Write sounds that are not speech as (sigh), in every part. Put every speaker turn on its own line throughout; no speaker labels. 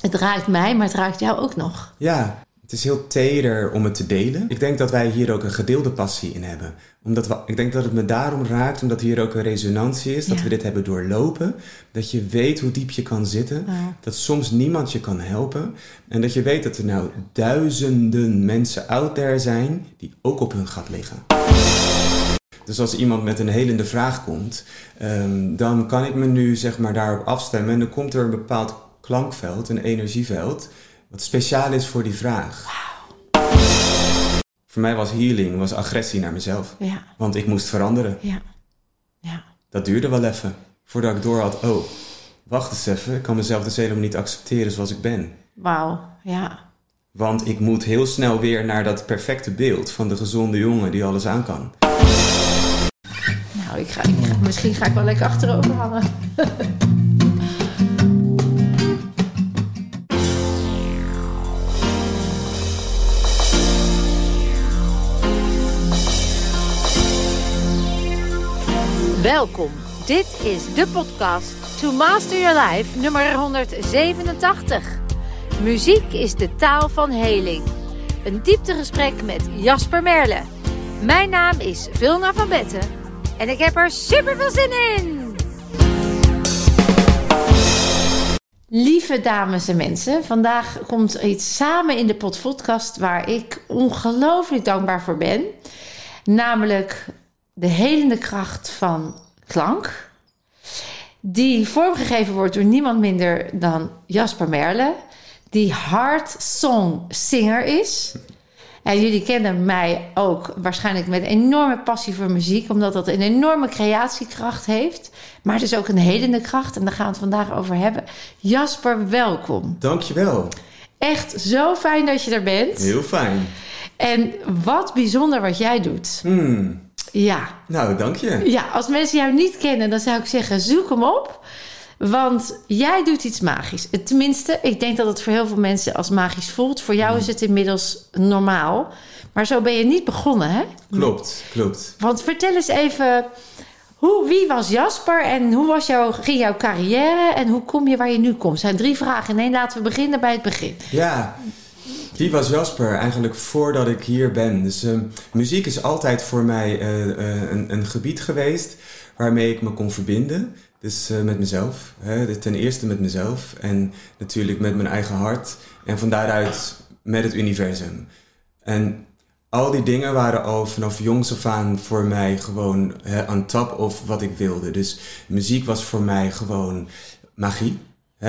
Het raakt mij, maar het raakt jou ook nog.
Ja, het is heel teder om het te delen. Ik denk dat wij hier ook een gedeelde passie in hebben. Omdat we, ik denk dat het me daarom raakt, omdat hier ook een resonantie is. Dat
Ja.
we dit hebben doorlopen. Dat je weet hoe diep je kan zitten. Dat soms niemand je kan helpen. En dat je weet dat er nou duizenden mensen out there zijn die ook op hun gat liggen. Dus als iemand met een helende vraag komt, ehm, dan kan ik me nu zeg maar daarop afstemmen. En dan komt er een bepaald klankveld, een energieveld, wat speciaal is voor die vraag. Voor mij was healing, was agressie naar mezelf.
Ja,
Want ik moest veranderen.
ja, ja.
Dat duurde wel even. Voordat ik door had, oh, wacht eens even. Ik kan mezelf dus helemaal niet accepteren zoals ik ben.
Wauw, ja.
Want ik moet heel snel weer naar dat perfecte beeld van de gezonde jongen die alles aan kan.
Nou, ik ga, ik- misschien ga ik wel lekker achterover hangen. (laughs) Welkom. Dit is de podcast To Master Your Life nummer 187. Muziek is de taal van heling. Een dieptegesprek met Jasper Merle. Mijn naam is Vilna van Betten en ik heb er super veel zin in. Lieve dames en mensen, vandaag komt iets samen in de podcast waar ik ongelooflijk dankbaar voor ben. Namelijk de helende kracht van klank. Die vormgegeven wordt door niemand minder dan Jasper Merle. Die hard song singer is. En jullie kennen mij ook waarschijnlijk met enorme passie voor muziek, omdat dat een enorme creatiekracht heeft. Maar dus ook een helende kracht. En daar gaan we het vandaag over hebben. Jasper, welkom.
Dankjewel.
Echt zo fijn dat je er bent.
Heel fijn.
En wat bijzonder wat jij doet.
Hmm.
Ja,
Nou, dank je.
ja, als mensen jou niet kennen, dan zou ik zeggen: zoek hem op. Want jij doet iets magisch. Tenminste, ik denk dat het voor heel veel mensen als magisch voelt. Voor jou is het inmiddels normaal. Maar zo ben je niet begonnen, hè?
Klopt, klopt.
Want vertel eens even, hoe, wie was Jasper en hoe was jouw, ging jouw carrière en hoe kom je waar je nu komt? Het zijn drie vragen. Nee, laten we beginnen bij het begin.
Ja, wie was Jasper eigenlijk voordat ik hier ben? Dus ehm, muziek is altijd voor mij eh, eh, een, een gebied geweest waarmee ik me kon verbinden. Dus eh, met mezelf. Hè? Ten eerste met mezelf en natuurlijk met mijn eigen hart. En van daaruit met het universum. En al die dingen waren al vanaf jongs af aan voor mij gewoon on top of wat ik wilde. Dus muziek was voor mij gewoon magie.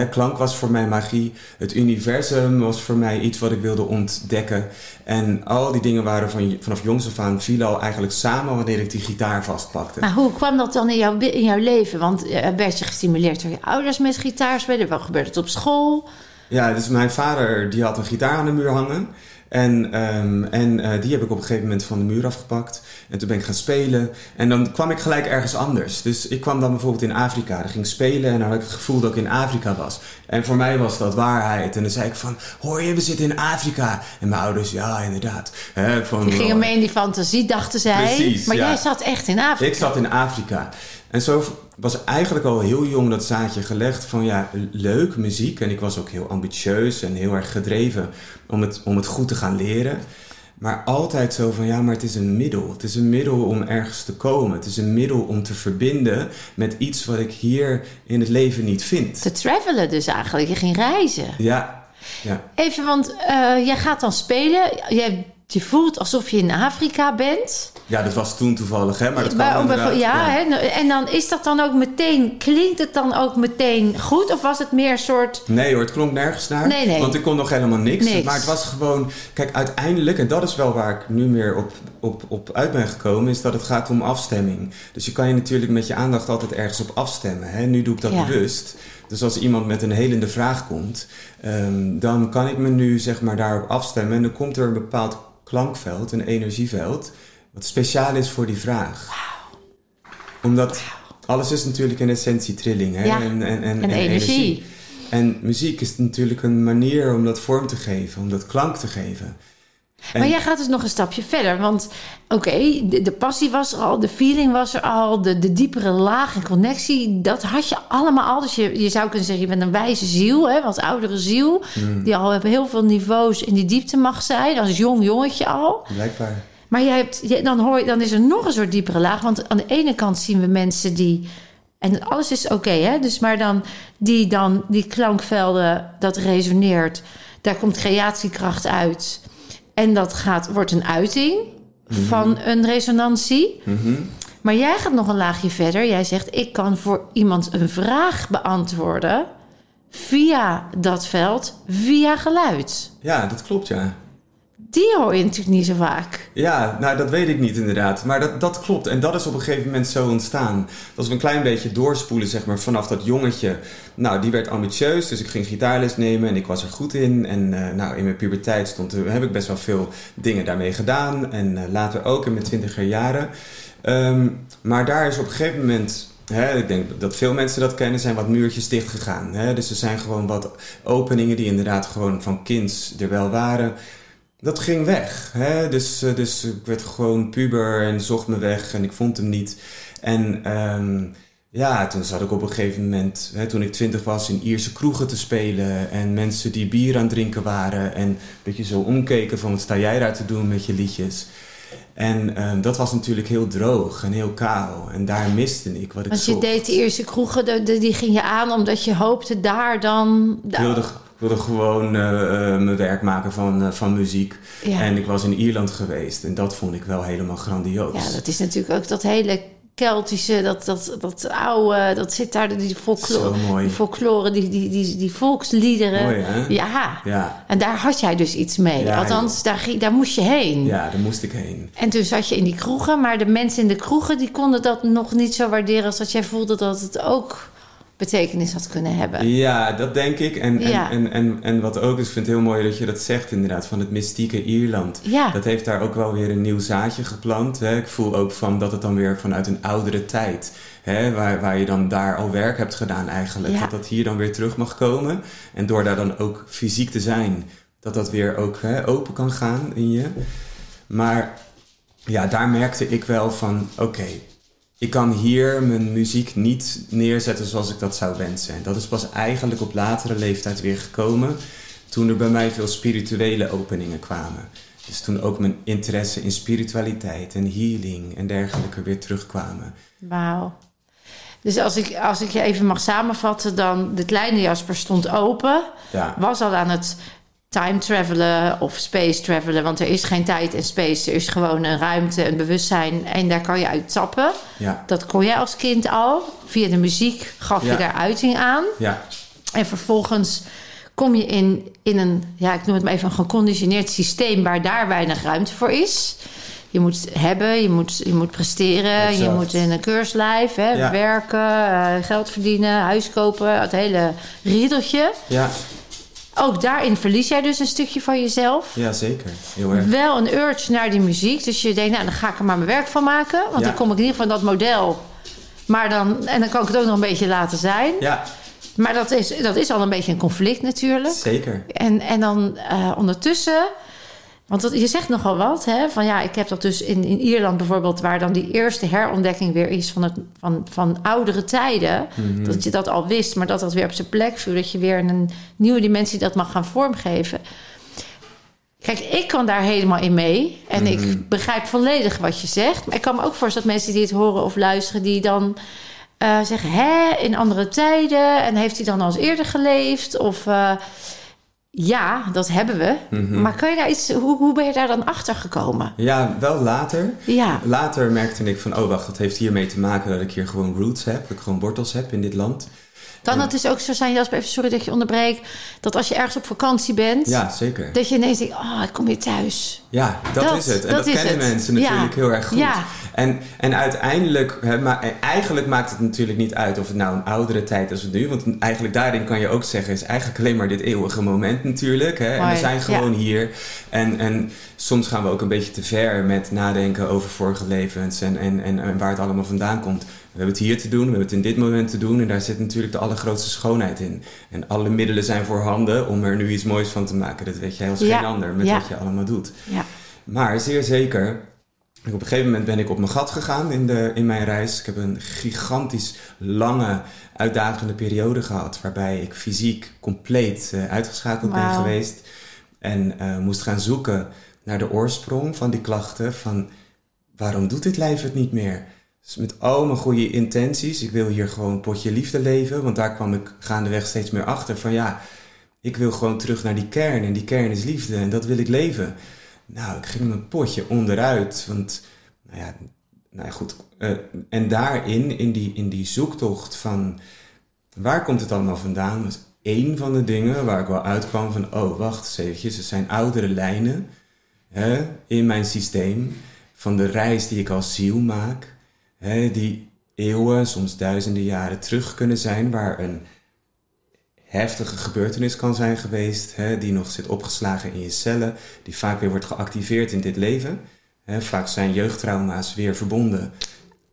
Klank was voor mij magie. Het universum was voor mij iets wat ik wilde ontdekken. En al die dingen waren van, vanaf jongs af aan vielen al eigenlijk samen wanneer ik die gitaar vastpakte.
Maar hoe kwam dat dan in jouw, in jouw leven? Want eh, werd je gestimuleerd door je ouders met gitaarspelen? Wel gebeurde het op school?
Ja, dus mijn vader die had een gitaar aan de muur hangen. En, ehm, en eh, die heb ik op een gegeven moment van de muur afgepakt. En toen ben ik gaan spelen. En dan kwam ik gelijk ergens anders. Dus ik kwam dan bijvoorbeeld in Afrika. Dan ging ik spelen en dan had ik het gevoel dat ik in Afrika was. En voor mij was dat waarheid. En dan zei ik van, hoor je, we zitten in Afrika. En mijn ouders, ja, inderdaad. Hè, van,
Die gingen mee in die fantasie, dachten zij.
Precies,
maar
ja.
jij zat echt in Afrika.
Ik zat in Afrika. En zo was eigenlijk al heel jong dat zaadje gelegd van ja, leuk muziek. En ik was ook heel ambitieus en heel erg gedreven om het, om het goed te gaan leren. Maar altijd zo van ja, maar het is een middel. Het is een middel om ergens te komen. Het is een middel om te verbinden met iets wat ik hier in het leven niet vind.
Te travelen dus eigenlijk. Je ging reizen.
Ja, ja.
Even, want eh, jij gaat dan spelen. Je, je voelt alsof je in Afrika bent.
ja, dat was toen toevallig, hè? Maar dat kan
ja, Hè? en dan is dat dan ook meteen, klinkt het dan ook meteen goed? Of was het meer een soort,
Nee hoor, het klonk nergens naar.
Nee, nee.
Want ik kon nog helemaal niks.
Niks.
Maar het was gewoon... Kijk, uiteindelijk, en dat is wel waar ik nu meer op, op, op uit ben gekomen... is dat het gaat om afstemming. Dus je kan je natuurlijk met je aandacht altijd ergens op afstemmen. Hè? Nu doe ik dat
Ja.
bewust. Dus als iemand met een helende vraag komt... ehm, dan kan ik me nu zeg maar daarop afstemmen. En dan komt er een bepaald klankveld, een energieveld... wat speciaal is voor die vraag. Omdat... Alles is natuurlijk in essentie trilling hè?
Ja,
en, en, en,
en energie.
En muziek is natuurlijk een manier om dat vorm te geven, om dat klank te geven.
Maar jij gaat dus nog een stapje verder. Want oké, de, de passie was er al, de feeling was er al, de, de diepere laag en connectie, dat had je allemaal al. Dus je, je zou kunnen zeggen, je bent een wijze ziel, hè, wat oudere ziel, die al op heel veel niveaus in die diepte mag zijn, als jong jongetje al.
Blijkbaar.
Maar jij hebt, je- dan, hoor je, dan is er nog een soort diepere laag. Want aan de ene kant zien we mensen die. En alles is oké, hè? Dus maar dan die dan die klankvelden, dat resoneert. Daar komt creatiekracht uit. En dat gaat, wordt een uiting van een resonantie.
Mhm.
Maar jij gaat nog een laagje verder. Jij zegt: Ik kan voor iemand een vraag beantwoorden via dat veld, via geluid.
Ja, dat klopt, ja.
Die hoor je niet zo vaak.
Ja, nou dat weet ik niet inderdaad. Maar dat, dat klopt. En dat is op een gegeven moment zo ontstaan. Als we een klein beetje doorspoelen, zeg maar, vanaf dat jongetje. Nou, die werd ambitieus, dus ik ging gitaarles nemen en ik was er goed in. En eh, nou, in mijn puberteit stond, er- heb ik best wel veel dingen daarmee gedaan. En eh, later ook in mijn twintiger jaren. Ehm, maar daar is op een gegeven moment... Hè, ik denk dat veel mensen dat kennen, zijn wat muurtjes dicht gegaan. Hè? Dus er zijn gewoon wat openingen die inderdaad gewoon van kinds er wel waren. Dat ging weg. Hè? Dus, eh, dus ik werd gewoon puber en zocht me weg en ik vond hem niet. En ehm, ja, toen zat ik op een gegeven moment, hè, toen ik twintig was, in Ierse kroegen te spelen. En mensen die bier aan het drinken waren. En een beetje zo omkeken van wat sta jij daar te doen met je liedjes. En ehm, dat was natuurlijk heel droog en heel kaal. En daar miste ik wat ik
Want je
zocht.
deed de eerste kroegen, die ging je aan omdat je hoopte daar dan...
Ik wilde, ik wilde gewoon eh, mijn werk maken van, eh, van muziek.
Ja.
En ik was in Ierland geweest. En dat vond ik wel helemaal grandioos.
Ja, dat is natuurlijk ook dat hele Keltische, dat, dat, dat oude, dat zit daar, die folklore,
Zo mooi.
die, folklore die, die, die, die volksliederen.
Mooi, hè?
Ja.
Ja,
En daar had jij dus iets mee.
Ja,
Althans, daar, daar moest je heen.
ja, daar moest ik heen.
En toen zat je in die kroegen, maar de mensen in de kroegen die konden dat nog niet zo waarderen als dat jij voelde dat het ook betekenis had kunnen hebben.
Ja, dat denk ik. En, en,
Ja.
en, en, en wat ook is, ik vind het heel mooi dat je dat zegt inderdaad, van het mystieke Ierland.
Ja.
Dat heeft daar ook wel weer een nieuw zaadje geplant. Hè. Ik voel ook van dat het dan weer vanuit een oudere tijd, hè, waar, waar je dan daar al werk hebt gedaan eigenlijk,
Ja.
dat dat hier dan weer terug mag komen. En door daar dan ook fysiek te zijn, dat dat weer ook hè, open kan gaan in je. Maar ja, daar merkte ik wel van, oké, ik kan hier mijn muziek niet neerzetten zoals ik dat zou wensen. En dat is pas eigenlijk op latere leeftijd weer gekomen, toen er bij mij veel spirituele openingen kwamen. Dus toen ook mijn interesse in spiritualiteit en healing en dergelijke weer terugkwamen.
Wauw. Dus als ik, als ik je even mag samenvatten, dan de kleine Jasper stond open.
Ja,
Was al aan het time travelen of space travelen. Want er is geen tijd en space. Er is gewoon een ruimte, een bewustzijn. En daar kan je uit tappen.
ja,
Dat kon jij als kind al. Via de muziek gaf je daar uiting aan.
ja,
En vervolgens kom je in, in een, ja, ik noem het maar even een geconditioneerd systeem waar daar weinig ruimte voor is. Je moet hebben, je moet, je moet presteren, je moet in een keurslijf, hè,
Ja.
werken, eh, geld verdienen, huis kopen, het hele riedeltje.
ja,
Ook daarin verlies jij dus een stukje van jezelf.
ja, zeker. Heel erg.
Wel een urge naar die muziek. Dus je denkt, nou, dan ga ik er maar mijn werk van maken. Want
Ja.
dan kom ik in ieder geval in dat model. Maar dan, en dan kan ik het ook nog een beetje laten zijn.
Ja,
Maar dat is, dat is al een beetje een conflict natuurlijk.
zeker.
En, en dan eh, ondertussen... Want dat, je zegt nogal wat, hè? Van ja, ik heb dat dus in, in Ierland bijvoorbeeld... waar dan die eerste herontdekking weer is van, het, van, van oudere tijden.
Mhm.
Dat je dat al wist, maar dat dat weer op zijn plek viel. Dat je weer in een nieuwe dimensie dat mag gaan vormgeven. Kijk, ik kan daar helemaal in mee. En
Mhm.
ik begrijp volledig wat je zegt. Maar ik kan me ook voorstellen dat mensen die het horen of luisteren... die dan eh, zeggen, hè, in andere tijden... en heeft hij dan al eens eerder geleefd? Of eh, ja, dat hebben we.
Mhm.
Maar kan je daar iets... Hoe, hoe ben je daar dan achter gekomen?
Ja, wel later.
Ja,
Later merkte ik van, oh wacht, dat heeft hiermee te maken dat ik hier gewoon roots heb. Dat ik gewoon wortels heb in dit land.
Dan het is ook zo zijn, Jasper, even sorry dat je onderbreek... dat als je ergens op vakantie bent...
Ja, zeker.
dat je ineens denkt, oh, ik kom weer thuis.
Ja, dat,
Dat-
is het. En
dat
kennen
het.
mensen natuurlijk
Ja.
heel erg goed.
Ja.
En, en uiteindelijk, hè, maar eigenlijk maakt het natuurlijk niet uit of het nou een oudere tijd is of nu. Want eigenlijk daarin kan je ook zeggen, is eigenlijk alleen maar dit eeuwige moment natuurlijk. Hè? En we zijn
ja.
gewoon hier. En, en soms gaan we ook een beetje te ver met nadenken over vorige levens en, en, en, en waar het allemaal vandaan komt. We hebben het hier te doen, we hebben het in dit moment te doen. En daar zit natuurlijk de allergrootste schoonheid in. En alle middelen zijn voorhanden om er nu iets moois van te maken. Dat weet jij als
Ja.
geen ander met
Ja.
wat je allemaal doet.
Ja.
Maar zeer zeker, op een gegeven moment ben ik op mijn gat gegaan in, de, in mijn reis. Ik heb een gigantisch lange, uitdagende periode gehad. Waarbij ik fysiek compleet uh, uitgeschakeld ben geweest. En uh, moest gaan zoeken naar de oorsprong van die klachten. Van waarom doet dit lijf het niet meer? Met al mijn goede intenties. Ik wil hier gewoon potje liefde leven. Want daar kwam ik gaandeweg steeds meer achter. Van ja, ik wil gewoon terug naar die kern. En die kern is liefde. En dat wil ik leven. Nou, ik ging mijn potje onderuit. Want, nou ja, nou ja goed. Uh, en daarin, in die, in die zoektocht van waar komt het allemaal vandaan, was één van de dingen waar ik wel uitkwam van, oh, wacht eens eventjes, er zijn oudere lijnen hè, in mijn systeem van de reis die ik als ziel maak, hè, die eeuwen, soms duizenden jaren terug kunnen zijn, waar een heftige gebeurtenis kan zijn geweest, hè, die nog zit opgeslagen in je cellen, die vaak weer wordt geactiveerd in dit leven. Hè, vaak zijn jeugdtrauma's weer verbonden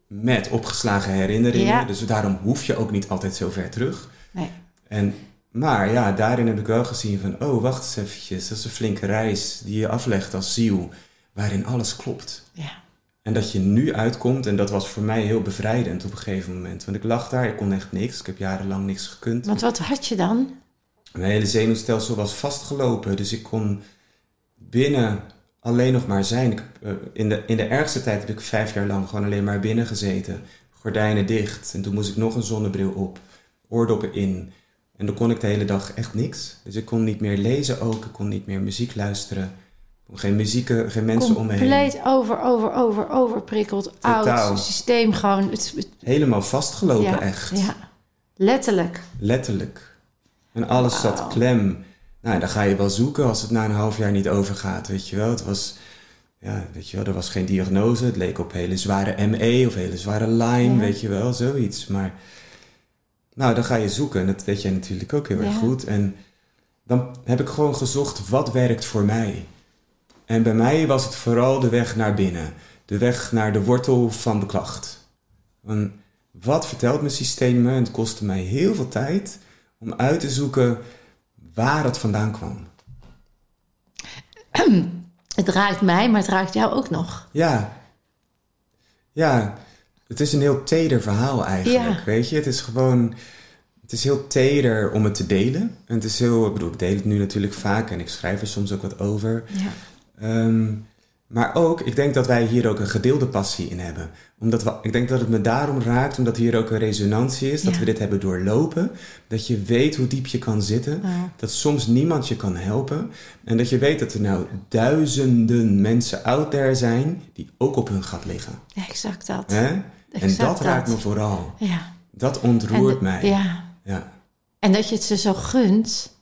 met opgeslagen herinneringen. Dus daarom hoef je ook niet altijd zo ver terug.
Nee.
En, maar ja, daarin heb ik wel gezien van, oh, wacht eens eventjes, dat is een flinke reis die je aflegt als ziel, waarin alles klopt.
Ja.
En dat je nu uitkomt, en dat was voor mij heel bevrijdend op een gegeven moment. Want ik lag daar, ik kon echt niks. Ik heb jarenlang niks gekund.
Want wat had je dan?
Mijn hele zenuwstelsel was vastgelopen. Dus ik kon binnen alleen nog maar zijn. Ik, uh, in, de, in de ergste tijd heb ik vijf jaar lang gewoon alleen maar binnen gezeten. Gordijnen dicht. En toen moest ik nog een zonnebril op. Oordoppen in. En dan kon ik de hele dag echt niks. Dus ik kon niet meer lezen ook. Ik kon niet meer muziek luisteren. Geen muziek, geen mensen om me heen.
Compleet over, over, over, overprikkeld. Totaal. Oud systeem gewoon. Het,
Helemaal vastgelopen echt.
Ja, letterlijk.
Letterlijk. En alles zat klem. Nou, dan ga je wel zoeken als het na een half jaar niet overgaat, weet je wel. Het was, ja, weet je wel, er was geen diagnose. Het leek op hele zware ME of hele zware Lyme, weet je wel, zoiets. Maar, nou, dan ga je zoeken en dat weet jij natuurlijk ook heel erg goed. En dan heb ik gewoon gezocht, wat werkt voor mij? En bij mij was het vooral de weg naar binnen. De weg naar de wortel van de klacht. En wat vertelt mijn systeem me? En het kostte mij heel veel tijd om uit te zoeken waar het vandaan kwam. (clears throat)
Het raakt mij, maar het raakt jou ook nog.
Ja. Ja, het is een heel teder verhaal eigenlijk, weet je. Het is gewoon... Het is heel teder om het te delen. En het is heel... Ik bedoel, ik deel het nu natuurlijk vaak en ik schrijf er soms ook wat over.
Ja.
Ehm, maar ook, ik denk dat wij hier ook een gedeelde passie in hebben. Omdat we, ik denk dat het me daarom raakt, omdat hier ook een resonantie is. Dat we dit hebben doorlopen. Dat je weet hoe diep je kan zitten. Dat soms niemand je kan helpen. En dat je weet dat er nou duizenden mensen out there zijn die ook op hun gat liggen.
exact dat.
Hè? en dat, raakt me vooral.
Ja.
Dat ontroert mij.
Ja.
ja.
En dat je het ze zo gunt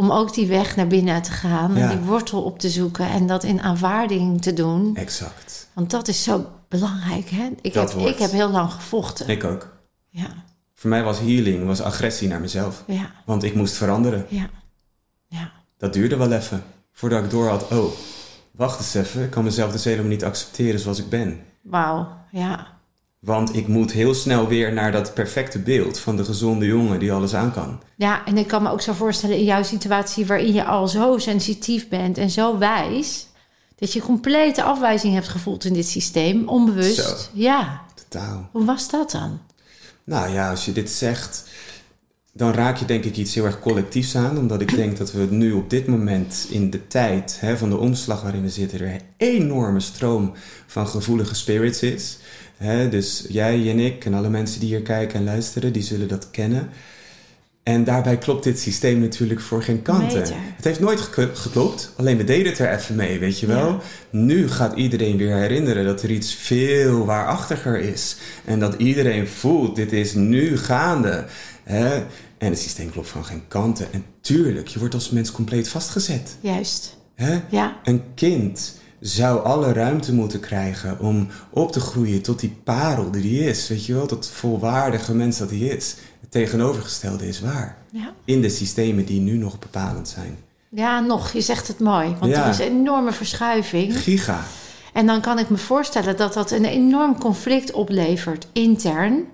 om ook die weg naar binnen te gaan, en die wortel op te zoeken en dat in aanvaarding te doen.
Exact.
Want dat is zo belangrijk, hè? Ik, heb, ik heb heel lang gevochten.
Ik ook.
Ja.
Voor mij was healing, was agressie naar mezelf.
Ja.
Want ik moest veranderen.
Ja. Ja.
Dat duurde wel even, voordat ik door had, oh, wacht eens even, ik kan mezelf dus helemaal niet accepteren zoals ik ben.
Wauw, ja.
Want ik moet heel snel weer naar dat perfecte beeld van de gezonde jongen die alles aan kan.
Ja, en ik kan me ook zo voorstellen in jouw situatie waarin je al zo sensitief bent en zo wijs, dat je complete afwijzing hebt gevoeld in dit systeem, onbewust. Zo,
ja. Totaal.
Hoe was dat dan?
Nou ja, als je dit zegt, dan raak je denk ik iets heel erg collectiefs aan. Omdat ik denk dat we nu op dit moment in de tijd hè, van de omslag waarin we zitten, er een enorme stroom van gevoelige spirits is dus jij en ik en alle mensen die hier kijken en luisteren, die zullen dat kennen. En daarbij klopt dit systeem natuurlijk voor geen kanten. Het heeft nooit geklopt, alleen we deden het er even mee, weet je wel. Nu gaat iedereen weer herinneren dat er iets veel waarachtiger is. En dat iedereen voelt, dit is nu gaande. En het systeem klopt van geen kanten. En tuurlijk, je wordt als mens compleet vastgezet.
Juist.
Ja. Een kind zou alle ruimte moeten krijgen om op te groeien tot die parel die hij is. Weet je wel, dat volwaardige mens dat hij is. Het tegenovergestelde is waar.
Ja.
In de systemen die nu nog bepalend zijn.
Ja, nog. Je zegt het mooi. Want er is een enorme verschuiving.
Giga.
En dan kan ik me voorstellen dat dat een enorm conflict oplevert intern.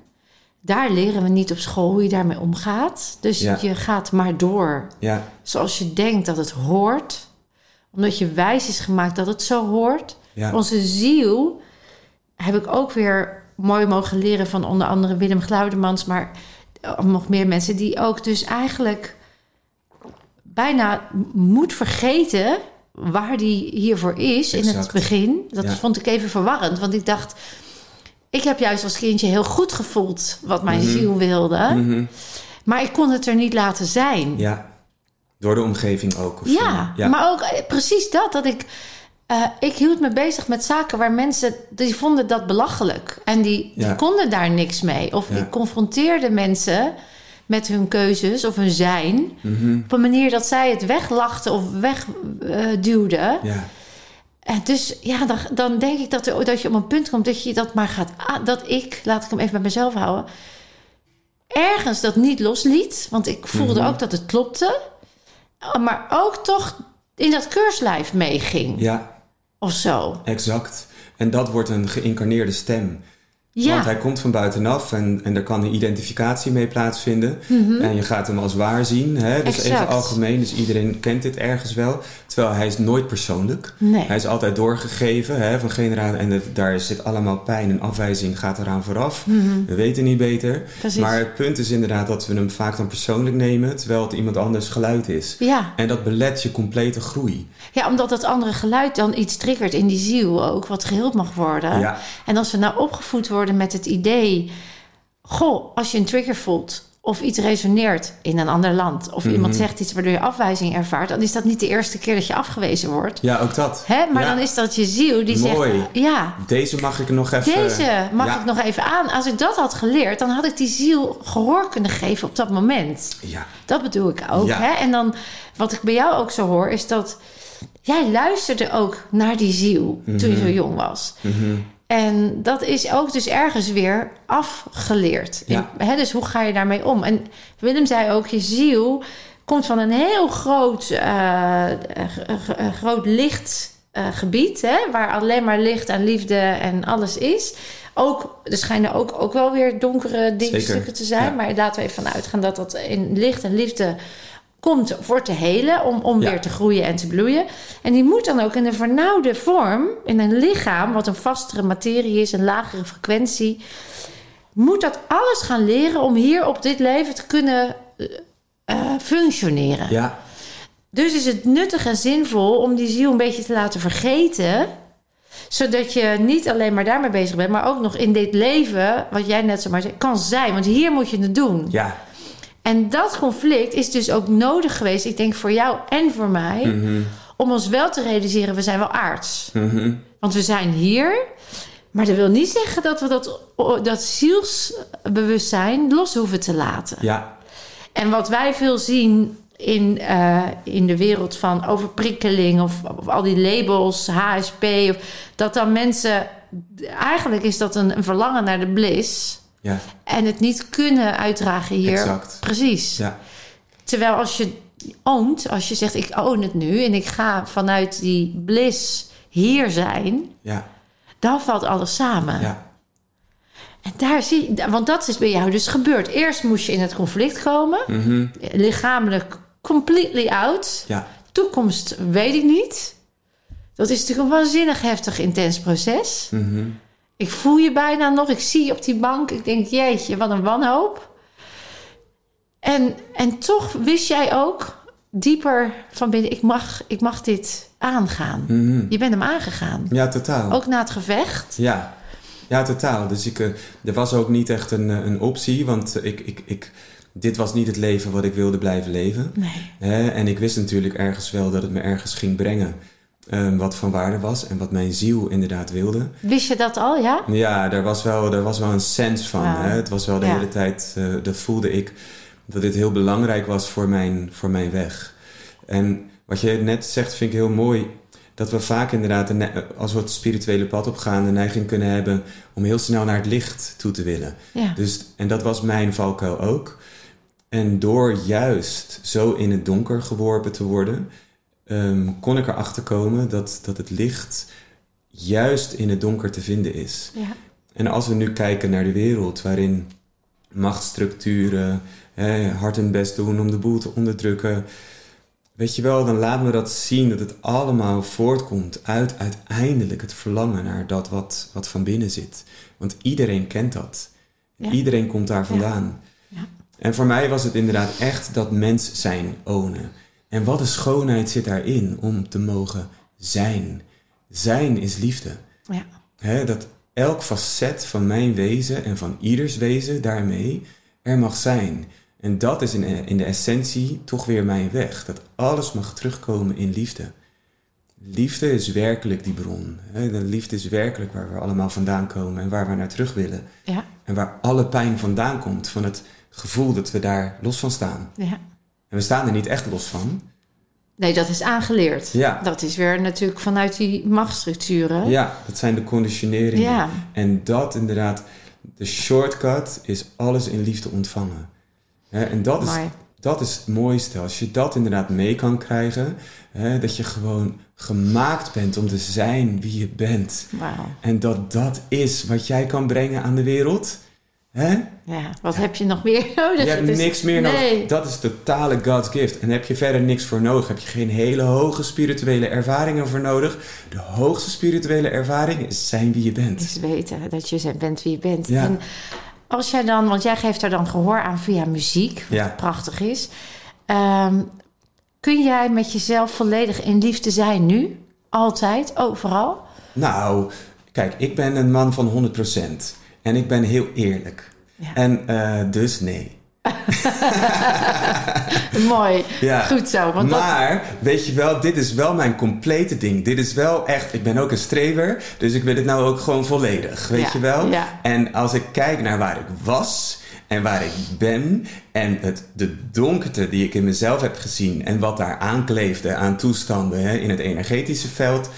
Daar leren we niet op school hoe je daarmee omgaat. Dus je gaat maar door
ja.
zoals je denkt dat het hoort Omdat je wijs is gemaakt dat het zo hoort.
Ja.
Onze ziel heb ik ook weer mooi mogen leren van onder andere Willem Glaudemans, maar nog meer mensen die ook dus eigenlijk bijna moet vergeten waar die hiervoor is in het begin. Dat
Ja.
vond ik even verwarrend, want ik dacht, ik heb juist als kindje heel goed gevoeld wat mijn ziel wilde,
Mhm.
maar ik kon het er niet laten zijn.
Ja. Door de omgeving ook. Of
Ja,
ja.
maar ook eh, precies dat. Dat ik. eh, ik hield me bezig met zaken waar mensen. die vonden dat belachelijk. En die, die konden daar niks mee. Of
Ja.
ik confronteerde mensen met hun keuzes of hun zijn.
Mhm.
op een manier dat zij het weglachten of wegduwden.
Ja.
En dus ja, dan, dan denk ik dat, er, dat je op een punt komt dat je dat maar gaat. dat ik, laat ik hem even bij mezelf houden. ergens dat niet losliet. Want ik voelde
Mhm.
ook dat het klopte. Maar ook toch in dat keurslijf meeging.
ja,
Of zo.
exact. En dat wordt een geïncarneerde stem.
Ja.
Want hij komt van buitenaf en, en er kan een identificatie mee plaatsvinden. En je gaat hem als waar zien. Hè? Dus even
Mhm.
Algemeen, dus iedereen kent dit ergens wel. Terwijl hij is nooit persoonlijk.
Nee.
Hij is altijd doorgegeven hè, van generatie. En het- daar zit allemaal pijn en afwijzing gaat eraan vooraf. We weten niet beter.
Mhm. Precies.
Maar het punt is inderdaad dat we hem vaak dan persoonlijk nemen. Terwijl het iemand anders geluid is.
Ja.
En dat belet je complete groei.
ja, omdat dat andere geluid dan iets triggert in die ziel ook. Wat geheeld mag worden.
Ja.
En als we nou opgevoed worden met het idee... Goh, als je een trigger voelt of iets resoneert in een ander land... of iemand
Mhm.
zegt iets waardoor je afwijzing ervaart... dan is dat niet de eerste keer dat je afgewezen wordt.
Ja, ook dat.
Hè? Maar
Ja.
dan is dat je ziel die
Mooi.
zegt... Ja,
Deze mag ik nog even...
deze mag
ja.
ik nog even aan. Als ik dat had geleerd, dan had ik die ziel gehoor kunnen geven op dat moment.
Ja,
Dat bedoel ik ook.
Ja.
Hè? En dan, wat ik bij jou ook zo hoor, is dat jij luisterde ook naar die ziel toen je zo jong was.
Mhm.
En dat is ook dus ergens weer afgeleerd.
Ja.
In- hè, dus hoe ga je daarmee om? En Willem zei ook, je ziel komt van een heel groot, eh, groot lichtgebied... hè, waar alleen maar licht en liefde en alles is. Ook, er schijnen ook, ook wel weer donkere
Zeker.
stukken te zijn.
Ja.
Maar laten we even van uitgaan dat dat in licht en liefde komt voor te helen, om, om
Ja.
weer te groeien en te bloeien. En die moet dan ook in een vernauwde vorm, in een lichaam, wat een vastere materie is, een lagere frequentie, moet dat alles gaan leren om hier op dit leven te kunnen eh, eh, functioneren.
ja,
Dus is het nuttig en zinvol om die ziel een beetje te laten vergeten. Zodat je niet alleen maar daarmee bezig bent, maar ook nog in dit leven, wat jij net zo maar zei, kan zijn. Want hier moet je het doen.
ja.
En dat conflict is dus ook nodig geweest, ik denk voor jou en voor mij,
Mhm.
om ons wel te realiseren, we zijn wel aards.
Mhm.
Want we zijn hier, maar dat wil niet zeggen dat we dat, dat zielsbewustzijn los hoeven te laten.
Ja,
En wat wij veel zien in, eh, in de wereld van overprikkeling of, of al die labels, HSP, of, dat dan mensen, eigenlijk is dat een, een verlangen naar de bliss
ja,
en het niet kunnen uitdragen hier.
Exact.
Precies.
ja.
Terwijl als je oont, als je zegt ik own het nu en ik ga vanuit die bliss hier zijn,
Ja,
dan valt alles samen.
ja,
En daar zie je, want dat is bij jou dus gebeurd. Eerst moest je in het conflict komen,
Mhm.
lichamelijk completely out.
ja,
Toekomst weet ik niet. Dat is natuurlijk een waanzinnig heftig, intens proces.
Mhm.
Ik voel je bijna nog. Ik zie je op die bank. Ik denk, jeetje, wat een wanhoop. En, en toch wist jij ook dieper van binnen... ik mag, ik mag dit aangaan.
Mhm.
Je bent hem aangegaan.
ja, totaal.
Ook na het gevecht.
Ja, ja totaal. Dus ik, eh, er was ook niet echt een, eh, een optie, want ik, ik, ik, dit was niet het leven wat ik wilde blijven leven.
Nee.
En ik wist natuurlijk ergens wel dat het me ergens ging brengen. Eh, wat van waarde was en wat mijn ziel inderdaad wilde.
Wist je dat al, ja?
Ja, daar was wel, daar was wel een sens van. Hè? Het was wel de
Ja.
hele tijd, eh dat voelde ik, dat dit heel belangrijk was voor mijn, voor mijn weg. En wat je net zegt, vind ik heel mooi. Dat we vaak inderdaad, als we het spirituele pad opgaan, de neiging kunnen hebben om heel snel naar het licht toe te willen.
Ja.
Dus, en dat was mijn valkuil ook. En door juist zo in het donker geworpen te worden, ehm, kon ik erachter komen dat, dat het licht juist in het donker te vinden is.
ja.
En als we nu kijken naar de wereld waarin machtsstructuren hè, hard hun best doen om de boel te onderdrukken, weet je wel, dan laat me dat zien dat het allemaal voortkomt uit uiteindelijk het verlangen naar dat wat, wat van binnen zit. Want iedereen kent dat.
Ja.
Iedereen komt daar vandaan.
Ja.
En voor mij was het inderdaad echt dat mens zijn ownen. En wat een schoonheid zit daarin om te mogen zijn. Zijn is liefde.
Ja.
Dat elk facet van mijn wezen en van ieders wezen daarmee er mag zijn. En dat is in, in de essentie toch weer mijn weg. Dat alles mag terugkomen in liefde. Liefde is werkelijk die bron. De liefde is werkelijk waar we allemaal vandaan komen en waar we naar terug willen.
Ja.
En waar alle pijn vandaan komt, van het gevoel dat we daar los van staan.
ja.
We staan er niet echt los van.
Nee, dat is aangeleerd.
Ja.
Dat is weer natuurlijk vanuit die machtsstructuren.
Ja, dat zijn de conditioneringen.
Ja.
En dat inderdaad, de shortcut is alles in liefde ontvangen. Hè, en dat is, dat is het mooiste. Als je dat inderdaad mee kan krijgen, hè, dat je gewoon gemaakt bent om te zijn wie je bent.
Wauw.
En dat dat is wat jij kan brengen aan de wereld. Hè?
Ja, wat heb je nog meer (laughs) nodig?
Je hebt
is-
niks meer
nee.
nodig. Dat is totale God's gift. En heb je verder niks voor nodig. Heb je geen hele hoge spirituele ervaringen voor nodig. De hoogste spirituele ervaring is zijn wie je bent.
is weten dat je bent wie je bent.
Ja.
En als jij dan, want jij geeft daar dan gehoor aan via muziek, wat
Ja.
prachtig is. Ehm, kun jij met jezelf volledig in liefde zijn nu? Altijd, overal?
Nou, kijk, ik ben een man van 100%. En ik ben heel eerlijk.
Ja.
En eh, dus nee. (laughs)
Mooi,
Ja.
goed zo. Want dat,
maar, weet je wel, dit is wel mijn complete ding. Dit is wel echt, ik ben ook een strever, dus ik wil het nou ook gewoon volledig, weet
Ja,
je wel?
ja.
En als ik kijk naar waar ik was en waar ik ben en het, de donkerte die ik in mezelf heb gezien en wat daar aankleefde aan toestanden hè, in het energetische veld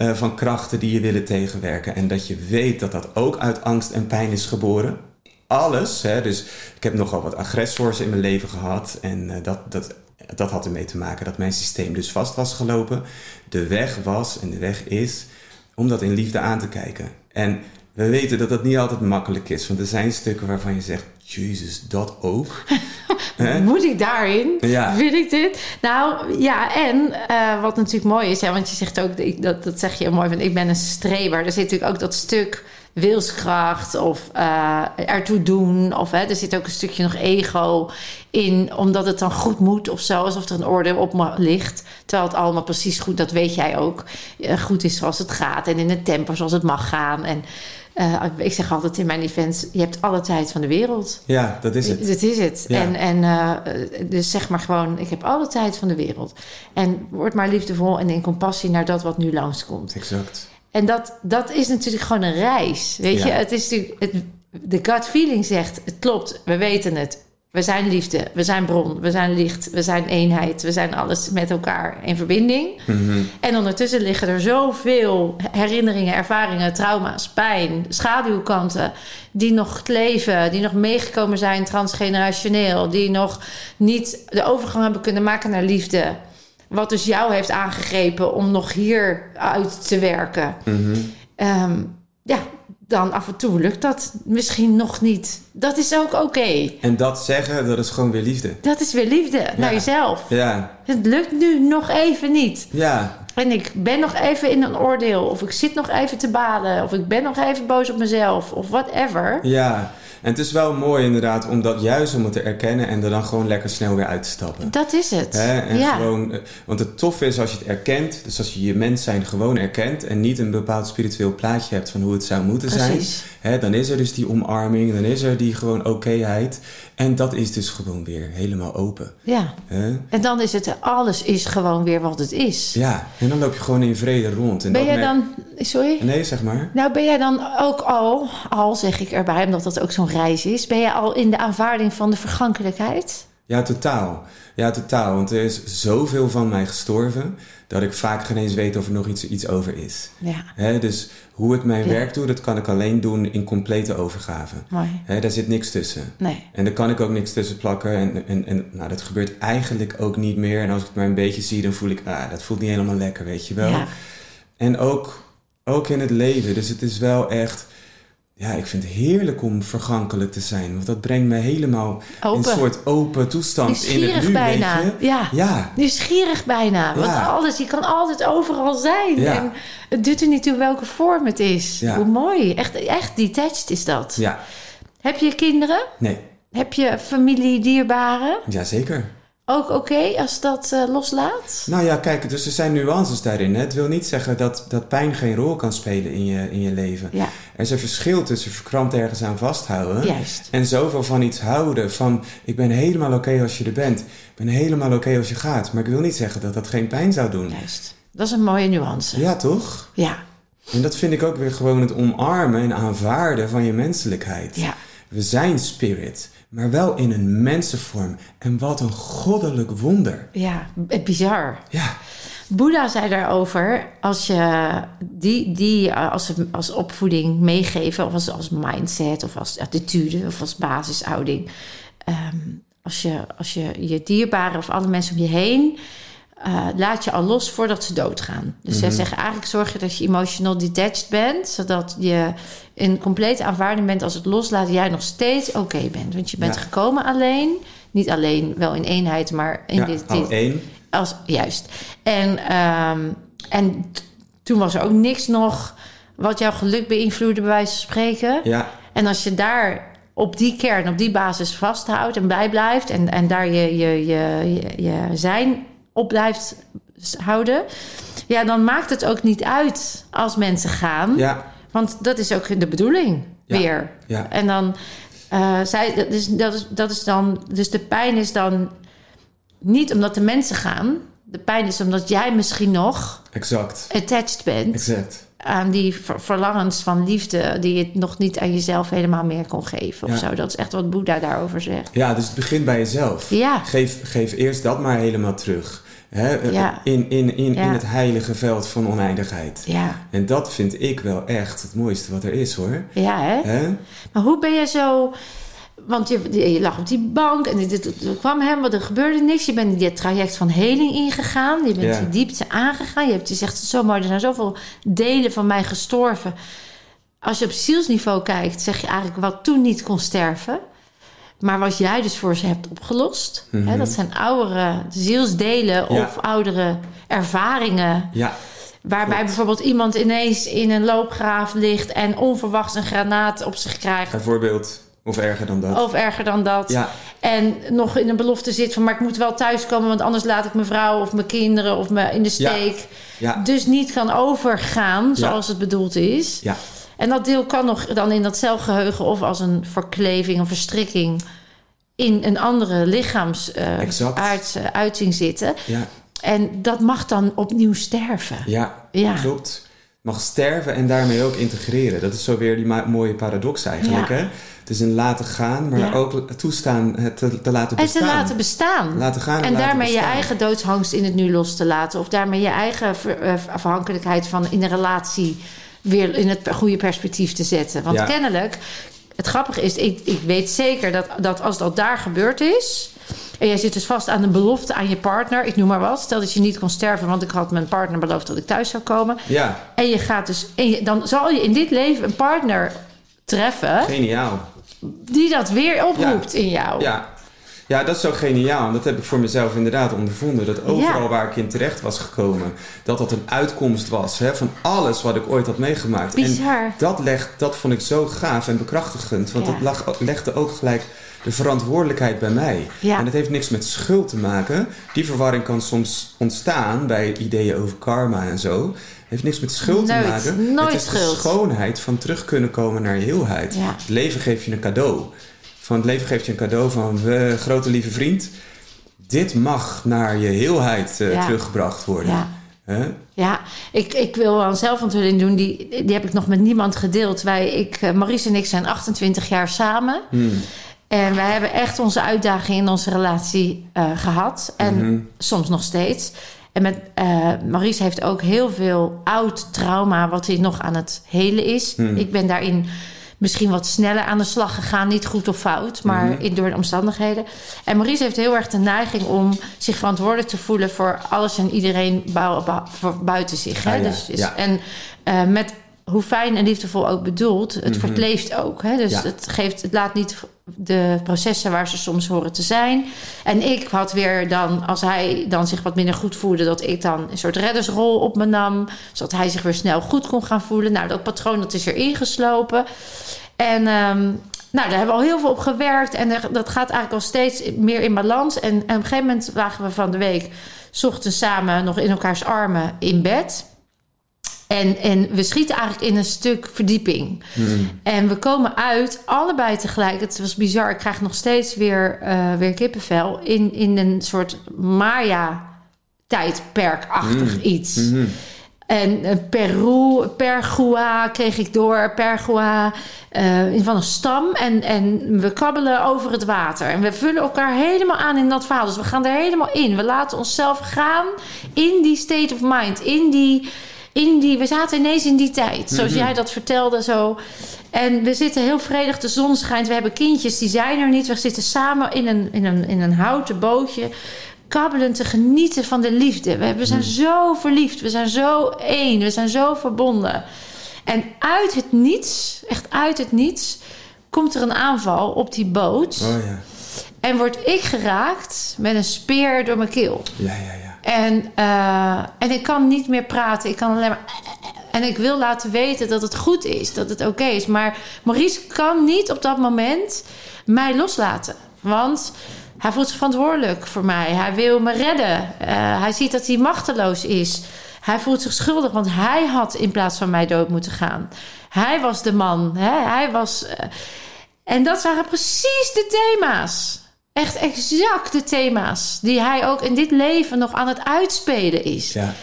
eh, van krachten die je willen tegenwerken en dat je weet dat dat ook uit angst en pijn is geboren. Alles, hè, dus ik heb nogal wat agressors in mijn leven gehad en eh, dat, dat, dat had ermee te maken dat mijn systeem dus vast was gelopen. De weg was en de weg is om dat in liefde aan te kijken. En we weten dat dat niet altijd makkelijk is, want er zijn stukken waarvan je zegt, Jezus, dat ook? (laughs)
Moet ik daarin?
Ja.
Wil ik dit? Nou, ja, en eh, wat natuurlijk mooi is, hè, want je zegt ook, dat, dat zeg je mooi, van ik ben een streber. Er zit natuurlijk ook dat stuk wilskracht of eh, ertoe doen. Of hè, er zit ook een stukje nog ego in, omdat het dan goed moet of zo, alsof er een oordeel op me ligt. Terwijl het allemaal precies goed, dat weet jij ook, eh, goed is zoals het gaat en in het tempo zoals het mag gaan. En eh, ik zeg altijd in mijn events, je hebt alle tijd van de wereld.
Ja, dat is het.
Dat is het.
Ja.
En, en eh, dus zeg maar gewoon, ik heb alle tijd van de wereld. En word maar liefdevol en in compassie naar dat wat nu langskomt.
Exact.
En dat, dat is natuurlijk gewoon een reis. Weet
Ja.
je, het is natuurlijk, het, de gut feeling zegt, het klopt, we weten het. We zijn liefde, we zijn bron, we zijn licht, we zijn eenheid, we zijn alles met elkaar in verbinding.
Mhm.
En ondertussen liggen er zoveel herinneringen, ervaringen, trauma's, pijn, schaduwkanten. die nog leven, die nog meegekomen zijn transgenerationeel. die nog niet de overgang hebben kunnen maken naar liefde. Wat dus jou heeft aangegrepen om nog hier uit te werken.
Mhm.
Ehm, ja, dan af en toe lukt dat misschien nog niet. Dat is ook oké.
En dat zeggen, dat is gewoon weer liefde.
Dat is weer liefde naar jezelf.
Ja,
Het lukt nu nog even niet.
ja,
En ik ben nog even in een oordeel. Of ik zit nog even te balen. Of ik ben nog even boos op mezelf. Of whatever.
ja. En het is wel mooi inderdaad om dat juist om het te erkennen en er dan gewoon lekker snel weer uit te stappen.
Dat is het.
Hè? En
ja.
gewoon, eh, want het toffe is als je het erkent, dus als je je mens zijn gewoon erkent en niet een bepaald spiritueel plaatje hebt van hoe het zou moeten
Precies.
zijn, hè, dan is er dus die omarming, dan is er die gewoon okéheid. En dat is dus gewoon weer helemaal open.
ja.
Hè?
En dan is het, alles is gewoon weer wat het is.
Ja, en dan loop je gewoon in vrede rond. En
ben jij dan... Sorry?
Nee, zeg maar.
Nou, ben jij dan ook al, al zeg ik erbij, omdat dat ook zo'n reis is... ben jij al in de aanvaarding van de vergankelijkheid?
Ja, totaal. Ja, totaal. Want er is zoveel van mij gestorven dat ik vaak geen eens weet of er nog iets, iets over is.
Ja,
Hè, dus hoe ik mijn
Ja.
werk doe, dat kan ik alleen doen in complete overgave.
mooi.
Hè, daar zit niks tussen.
Nee.
En daar kan ik ook niks tussen plakken. En, en, en nou, dat gebeurt eigenlijk ook niet meer. En als ik het maar een beetje zie, dan voel ik, ah, dat voelt niet helemaal lekker, weet je wel.
Ja.
En ook, ook in het leven. Dus het is wel echt Ja, ik vind het heerlijk om vergankelijk te zijn. Want dat brengt me helemaal in een soort open toestand in het
Nieuwsgierig
nu,
bijna.
weet je?
Ja.
Ja,
Nieuwsgierig bijna. Want alles, je kan altijd overal zijn.
Ja.
En het doet er niet toe welke vorm het is. Hoe mooi. Echt, echt detached is dat.
ja.
Heb je kinderen?
Nee,
Heb je familie, dierbaren?
ja zeker.
Ook oké als dat eh, loslaat?
Nou ja, kijk, dus er zijn nuances daarin. Hè. Het wil niet zeggen dat, dat pijn geen rol kan spelen in je, in je leven.
Ja,
Er is een verschil tussen verkrampt ergens aan vasthouden...
juist.
en zoveel van iets houden. Van, ik ben helemaal oké als je er bent. Ik ben helemaal oké als je gaat. Maar ik wil niet zeggen dat dat geen pijn zou doen.
Juist. Dat is een mooie nuance.
Ja, toch?
Ja,
En dat vind ik ook weer gewoon het omarmen en aanvaarden van je menselijkheid.
ja.
We zijn spirit, maar wel in een mensenvorm. En wat een goddelijk wonder.
ja. bizar.
Ja,
Boeddha zei daarover, als je die, die eh, als, als opvoeding meegeven, of als, als mindset, of als attitude, of als basishouding. ehm, als, je, als je je dierbaren of alle mensen om je heen, eh, laat je al los voordat ze doodgaan. Dus zij zeggen eigenlijk zorg je dat je emotional detached bent, zodat je in complete aanvaarding bent als het loslaat, jij nog steeds oké bent. Want je bent
Ja.
gekomen alleen, niet alleen, wel in eenheid, maar in
ja
dit,
al
dit,
één.
als, juist. En, ehm, en toen was er ook niks nog wat jouw geluk beïnvloedde, bij wijze van spreken.
Ja,
En als je daar op die kern, op die basis vasthoudt en bij blijft... en, en daar je, je, je, je, je zijn op blijft houden... ja, dan maakt het ook niet uit als mensen gaan.
ja,
Want dat is ook de bedoeling
Ja.
weer.
ja.
En dan, eh zij, dat, is, dat, is, dat is dan, dus de pijn is dan niet omdat de mensen gaan. De pijn is omdat jij misschien nog
Exact.
attached bent
Exact.
Aan die ver- verlangens van liefde die je nog niet aan jezelf helemaal meer kon geven of
Ja.
zo. Dat is echt wat Boeddha daarover zegt.
Ja, dus het begint bij jezelf.
Ja.
Geef, geef eerst dat maar helemaal terug. Hè? eh,
Ja.
In, in, in, in het heilige veld van oneindigheid.
Ja,
En dat vind ik wel echt het mooiste wat er is hoor.
ja hè?
Hè?
Maar hoe ben je zo... Want je, je lag op die bank en er kwam helemaal, er gebeurde niks. Je bent in dit traject van heling ingegaan. Je bent
Ja.
die diepte aangegaan. Je hebt je zegt zo mooi, er zijn zoveel delen van mij gestorven. Als je op zielsniveau kijkt, zeg je eigenlijk wat toen niet kon sterven. Maar wat jij dus voor ze hebt opgelost. Hè, dat zijn oudere zielsdelen
Mhm. Ja.
of oudere ervaringen.
Ja,
Waarbij bijvoorbeeld iemand ineens in een loopgraaf ligt en onverwachts een granaat op zich krijgt.
bijvoorbeeld. Of erger dan dat.
Of erger dan dat.
Ja,
En nog in een belofte zit van... maar ik moet wel thuiskomen... want anders laat ik mijn vrouw of mijn kinderen of me in de steek.
ja,
Dus niet kan overgaan zoals het bedoeld is.
ja.
En dat deel kan nog dan in dat celgeheugen... of als een verkleving, een verstrikking... in een andere lichaams eh,
Exact.
aardse uiting zitten.
ja,
En dat mag dan opnieuw sterven.
ja.
Ja.
Klopt. Mag sterven en daarmee ook integreren. Dat is zo weer die mooie paradox eigenlijk.
Ja.
Hè? Het is een laten gaan, maar
Ja.
ook toestaan het te, te laten
En
bestaan.
te laten bestaan.
Laten gaan en,
En
laten
daarmee je eigen doodsangst in het nu los te laten. Of daarmee je eigen eh, afhankelijkheid van in een relatie weer in het goede perspectief te zetten. Want
Ja.
kennelijk, het grappige is, ik, ik weet zeker dat, dat als dat daar gebeurd is. En jij zit dus vast aan een belofte aan je partner, ik noem maar wat. Stel dat je niet kon sterven, want ik had mijn partner beloofd dat ik thuis zou komen.
Ja,
En je gaat dus, en je- dan zal je in dit leven een partner treffen
geniaal.
die dat weer oproept in jou.
Ja. ja, dat is zo geniaal. En dat heb ik voor mezelf inderdaad ondervonden. Dat overal
Ja.
waar ik in terecht was gekomen, dat dat een uitkomst was hè, van alles wat ik ooit had meegemaakt.
Bizar.
En dat, legt, dat vond ik zo gaaf en bekrachtigend. Want
Ja.
dat lag, legde ook gelijk de verantwoordelijkheid bij mij.
Ja.
En dat heeft niks met schuld te maken. Die verwarring kan soms ontstaan bij ideeën over karma en zo. heeft niks met schuld
Nooit,
te maken.
nooit
het is
schuld.
de schoonheid van terug kunnen komen naar je heelheid.
Ja.
Het leven geeft je een cadeau. Van het leven geeft je een cadeau van we, grote lieve vriend. Dit mag naar je heelheid eh,
Ja.
teruggebracht worden.
Ja. Ja, ik, ik wil wel een zelfonthulling doen. Die, die heb ik nog met niemand gedeeld. Wij, ik, eh, Maurice en ik zijn 28 jaar samen.
Hmm.
En wij hebben echt onze uitdagingen in onze relatie eh, gehad. En
Mhm.
soms nog steeds. En met eh Maurice heeft ook heel veel oud trauma... wat hij nog aan het helen is.
Hmm.
Ik ben daarin misschien wat sneller aan de slag gegaan. Niet goed of fout, maar
Mhm.
in, door de omstandigheden. En Maurice heeft heel erg de neiging om zich verantwoordelijk te voelen... voor alles en iedereen buiten zich. Hè?
Ah, ja,
dus,
ja.
En eh, met hoe fijn en liefdevol ook bedoeld, het
Mhm.
verkleeft ook. Hè? Dus
Ja.
het, geeft, het laat niet de processen waar ze soms horen te zijn. En ik had weer dan, als hij dan zich wat minder goed voelde, dat ik dan een soort reddersrol op me nam, zodat hij zich weer snel goed kon gaan voelen. Nou, dat patroon dat is er ingeslopen. En ehm, nou, daar hebben we al heel veel op gewerkt. En er- dat gaat eigenlijk al steeds meer in balans. En, en op een gegeven moment lagen we van de week... ochtends samen nog in elkaars armen in bed. En, en we schieten eigenlijk in een stuk verdieping.
Hmm.
En we komen uit, allebei tegelijk. Het was bizar. Ik krijg nog steeds weer, eh, weer kippenvel. In, in een soort Maya-tijdperkachtig
Mm.
iets.
Mhm.
En eh, Peru, Pergua kreeg ik door. Pergua eh, in van een stam. En, en we kabbelen over het water. En we vullen elkaar helemaal aan in dat verhaal. Dus we gaan er helemaal in. We laten onszelf gaan in die state of mind. In die, in die, we zaten ineens in die tijd. Zoals
Mhm.
jij dat vertelde zo. En we zitten heel vredig. De zon schijnt. We hebben kindjes, die zijn er niet. We zitten samen in een, in een, in een houten bootje kabbelend te genieten van de liefde. We, we zijn zo verliefd. We zijn zo één. We zijn zo verbonden. En uit het niets, echt uit het niets, komt er een aanval op die boot.
Oh ja.
En word ik geraakt met een speer door mijn keel.
Ja, ja, ja.
En, eh, en ik kan niet meer praten. Ik kan alleen maar. En ik wil laten weten dat het goed is, dat het oké is. Maar Maurice kan niet op dat moment mij loslaten. Want hij voelt zich verantwoordelijk voor mij. Hij wil me redden. Eh, hij ziet dat hij machteloos is. Hij voelt zich schuldig, want hij had in plaats van mij dood moeten gaan. Hij was de man. Hè? Hij was. eh, en dat waren precies de thema's. Echt exact de thema's. Die hij ook in dit leven nog aan het uitspelen is.
Ja.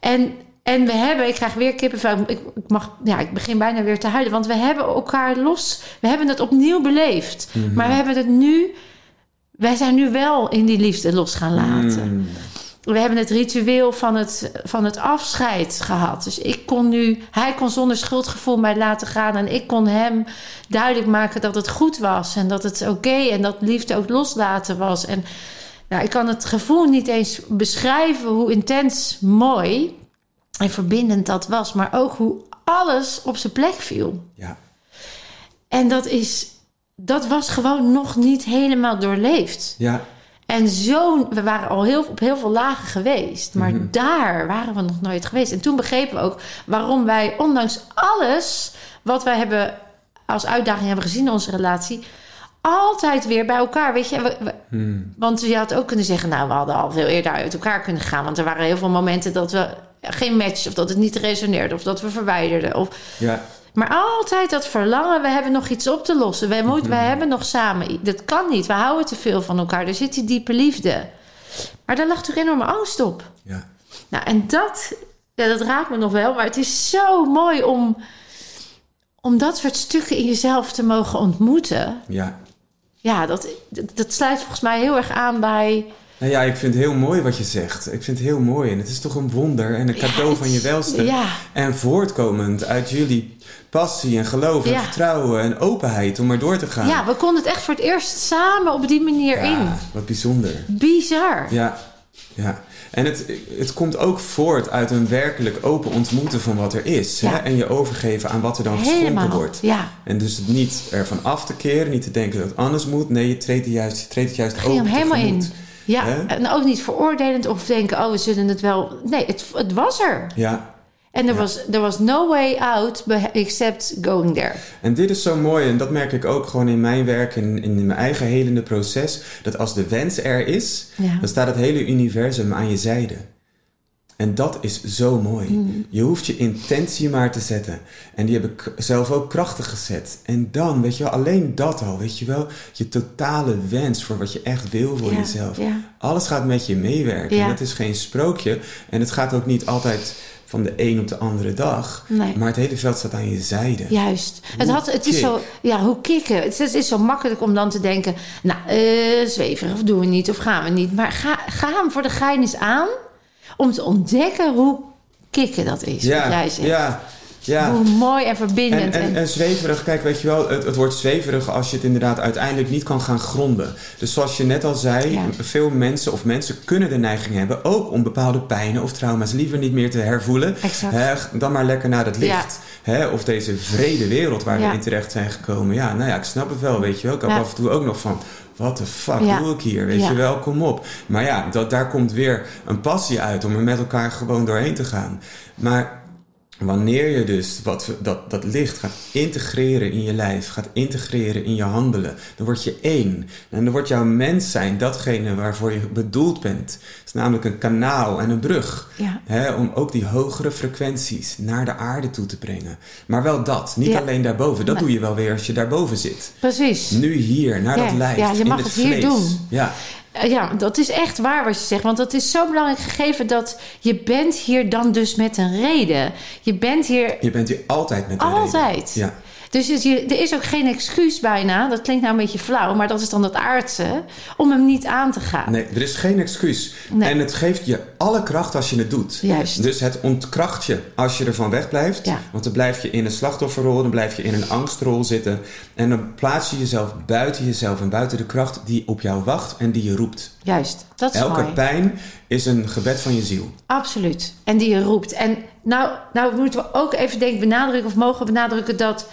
En, en we hebben, ik krijg weer kippenvel. Ik, ik, mag, ja, ik begin bijna weer te huilen. Want we hebben elkaar los. We hebben het opnieuw beleefd.
Mhm.
Maar we hebben het nu. Wij zijn nu wel in die liefde los gaan laten.
Mm.
We hebben het ritueel van het, van het afscheid gehad. Dus ik kon nu, hij kon zonder schuldgevoel mij laten gaan. En ik kon hem duidelijk maken dat het goed was. En dat het oké en dat liefde ook loslaten was. En nou, ik kan het gevoel niet eens beschrijven hoe intens mooi en verbindend dat was. Maar ook hoe alles op zijn plek viel.
Ja.
En dat is, dat was gewoon nog niet helemaal doorleefd.
Ja.
En zo, we waren al heel, op heel veel lagen geweest. Maar
Mhm.
daar waren we nog nooit geweest. En toen begrepen we ook waarom wij, ondanks alles wat wij hebben als uitdaging hebben gezien in onze relatie, altijd weer bij elkaar. Weet je, we- we-
Mm.
want je had ook kunnen zeggen, nou, we hadden al veel eerder uit elkaar kunnen gaan. Want er waren heel veel momenten dat we geen match, of dat het niet resoneerde, of dat we verwijderden. Of,
Ja.
Maar altijd dat verlangen, we hebben nog iets op te lossen. Wij, moeten, wij hebben nog samen. Dat kan niet. We houden te veel van elkaar. Er zit die diepe liefde. Maar daar lag toch enorme angst op.
Ja.
Nou, en dat, ja, dat raakt me nog wel. Maar het is zo mooi om, om dat soort stukken in jezelf te mogen ontmoeten.
Ja.
Ja, dat, dat, dat sluit volgens mij heel erg aan bij.
Nou ja, ik vind het heel mooi wat je zegt. Ik vind het heel mooi. En het is toch een wonder en een cadeau
Ja,
van je
het-
welste.
Ja,
En voortkomend uit jullie passie en geloof en
Ja.
vertrouwen en openheid om maar door te gaan.
ja, we konden het echt voor het eerst samen op die manier in.
Wat bijzonder.
Bizar.
Ja, ja. En het, het komt ook voort uit een werkelijk open ontmoeten van wat er is. Hè? En je overgeven aan wat er dan geschonken wordt.
Ja.
En dus het niet ervan af te keren, niet te denken dat het anders moet. Nee, je treedt, er juist, je treedt het juist
Ging hem
open
helemaal
tegemoet.
in. Ja, en ook niet veroordelend of denken, oh, we zullen het wel. Nee, het, het was er.
Ja,
En er
Ja.
was, there was no way out except going there.
En dit is zo mooi, en dat merk ik ook gewoon in mijn werk en in mijn eigen helende proces. Dat als de wens er is,
Ja.
dan staat het hele universum aan je zijde. En dat is zo mooi.
Hmm.
Je hoeft je intentie maar te zetten. En die heb ik zelf ook krachtig gezet. En dan, weet je wel, alleen dat al, weet je wel, je totale wens voor wat je echt wil voor
Ja,
jezelf.
ja.
Alles gaat met je meewerken.
Ja.
Het is geen sprookje. En het gaat ook niet altijd van de een op de andere dag.
Nee.
Maar het hele veld staat aan je zijde.
Juist. Het, had, het is zo, ja, hoe kicken. Het is, het is zo makkelijk om dan te denken, nou, eh zweverig of doen we niet of gaan we niet. Maar ga, ga hem voor de gein eens aan om te ontdekken hoe kicken dat is. wat jij
Ja,
zegt.
ja. Ja.
Hoe mooi en
En,
verbindend.
en, en zweverig, kijk, weet je wel, het, het wordt zweverig als je het inderdaad uiteindelijk niet kan gaan gronden. Dus zoals je net al zei,
Ja.
veel mensen of mensen kunnen de neiging hebben ook om bepaalde pijnen of trauma's liever niet meer te hervoelen.
Exact.
Hè, dan maar lekker naar het licht. Hè, of deze vrede wereld waar
Ja.
we in terecht zijn gekomen. Ja, nou ja, ik snap het wel, weet je wel. Ik heb
Ja.
af en toe ook nog van, what the fuck
Ja.
doe ik hier? Weet
Ja.
je wel, kom op. Maar ja, dat, daar komt weer een passie uit om er met elkaar gewoon doorheen te gaan. Maar Wanneer je dus wat, dat, dat licht gaat integreren in je lijf, gaat integreren in je handelen, dan word je één. En dan wordt jouw mens zijn datgene waarvoor je bedoeld bent. Het is namelijk een kanaal en een brug.
Ja.
Hè, om ook die hogere frequenties naar de aarde toe te brengen. Maar wel dat, niet
Ja.
alleen daarboven. Dat doe je wel weer als je daarboven zit.
Precies.
Nu hier, naar
Ja,
dat lijf,
ja, je
in
mag
het
het hier
vlees.
doen.
Ja,
Ja, dat is echt waar wat je zegt. Want dat is zo belangrijk gegeven dat je bent hier dan dus met een reden. Je bent hier
je bent hier altijd met een reden.
altijd.
Ja.
Dus je, er is ook geen excuus bijna. Dat klinkt nou een beetje flauw, maar dat is dan het aardse. Om hem niet aan te gaan.
Nee, er is geen excuus.
Nee.
En het geeft je alle kracht als je het doet.
Juist.
Dus het ontkracht je als je ervan wegblijft.
Ja.
Want dan blijf je in een slachtofferrol, dan blijf je in een angstrol zitten. En dan plaats je jezelf buiten jezelf en buiten de kracht die op jou wacht en die je roept.
Juist, dat is
Elke
mooi.
pijn is een gebed van je ziel.
Absoluut. En die je roept. En nou, nou moeten we ook even denk, benadrukken of mogen benadrukken dat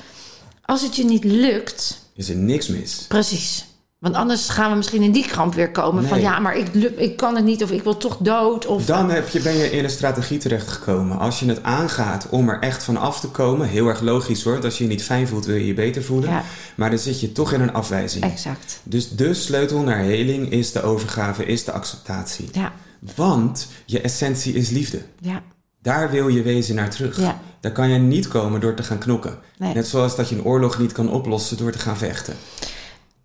als het je niet lukt,
Is er niks mis.
precies. Want anders gaan we misschien in die kramp weer komen van ja, maar ik, ik kan het niet of ik wil toch dood. Of,
Dan heb je, ben je in een strategie terechtgekomen. Als je het aangaat om er echt van af te komen, heel erg logisch hoor. Als je je niet fijn voelt, wil je je beter voelen.
Ja.
Maar dan zit je toch in een afwijzing.
Exact.
Dus de sleutel naar heling is de overgave, is de acceptatie.
Ja,
Want je essentie is liefde.
ja,
Daar wil je wezen naar terug.
Ja.
Daar kan je niet komen door te gaan knokken.
Nee.
Net zoals dat je een oorlog niet kan oplossen door te gaan vechten.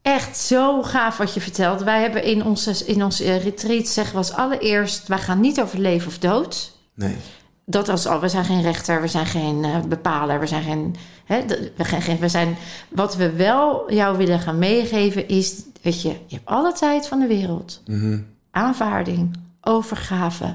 Echt zo gaaf wat je vertelt. Wij hebben in onze, in onze eh, retreat zeggen we als allereerst... wij gaan niet over leven of dood.
Nee.
Dat als al, we zijn geen rechter, we zijn geen eh, bepaler, we zijn geen, hè, geen, we zijn. Wat we wel jou willen gaan meegeven is, weet je, je hebt alle tijd van de wereld,
Mhm.
aanvaarding, overgave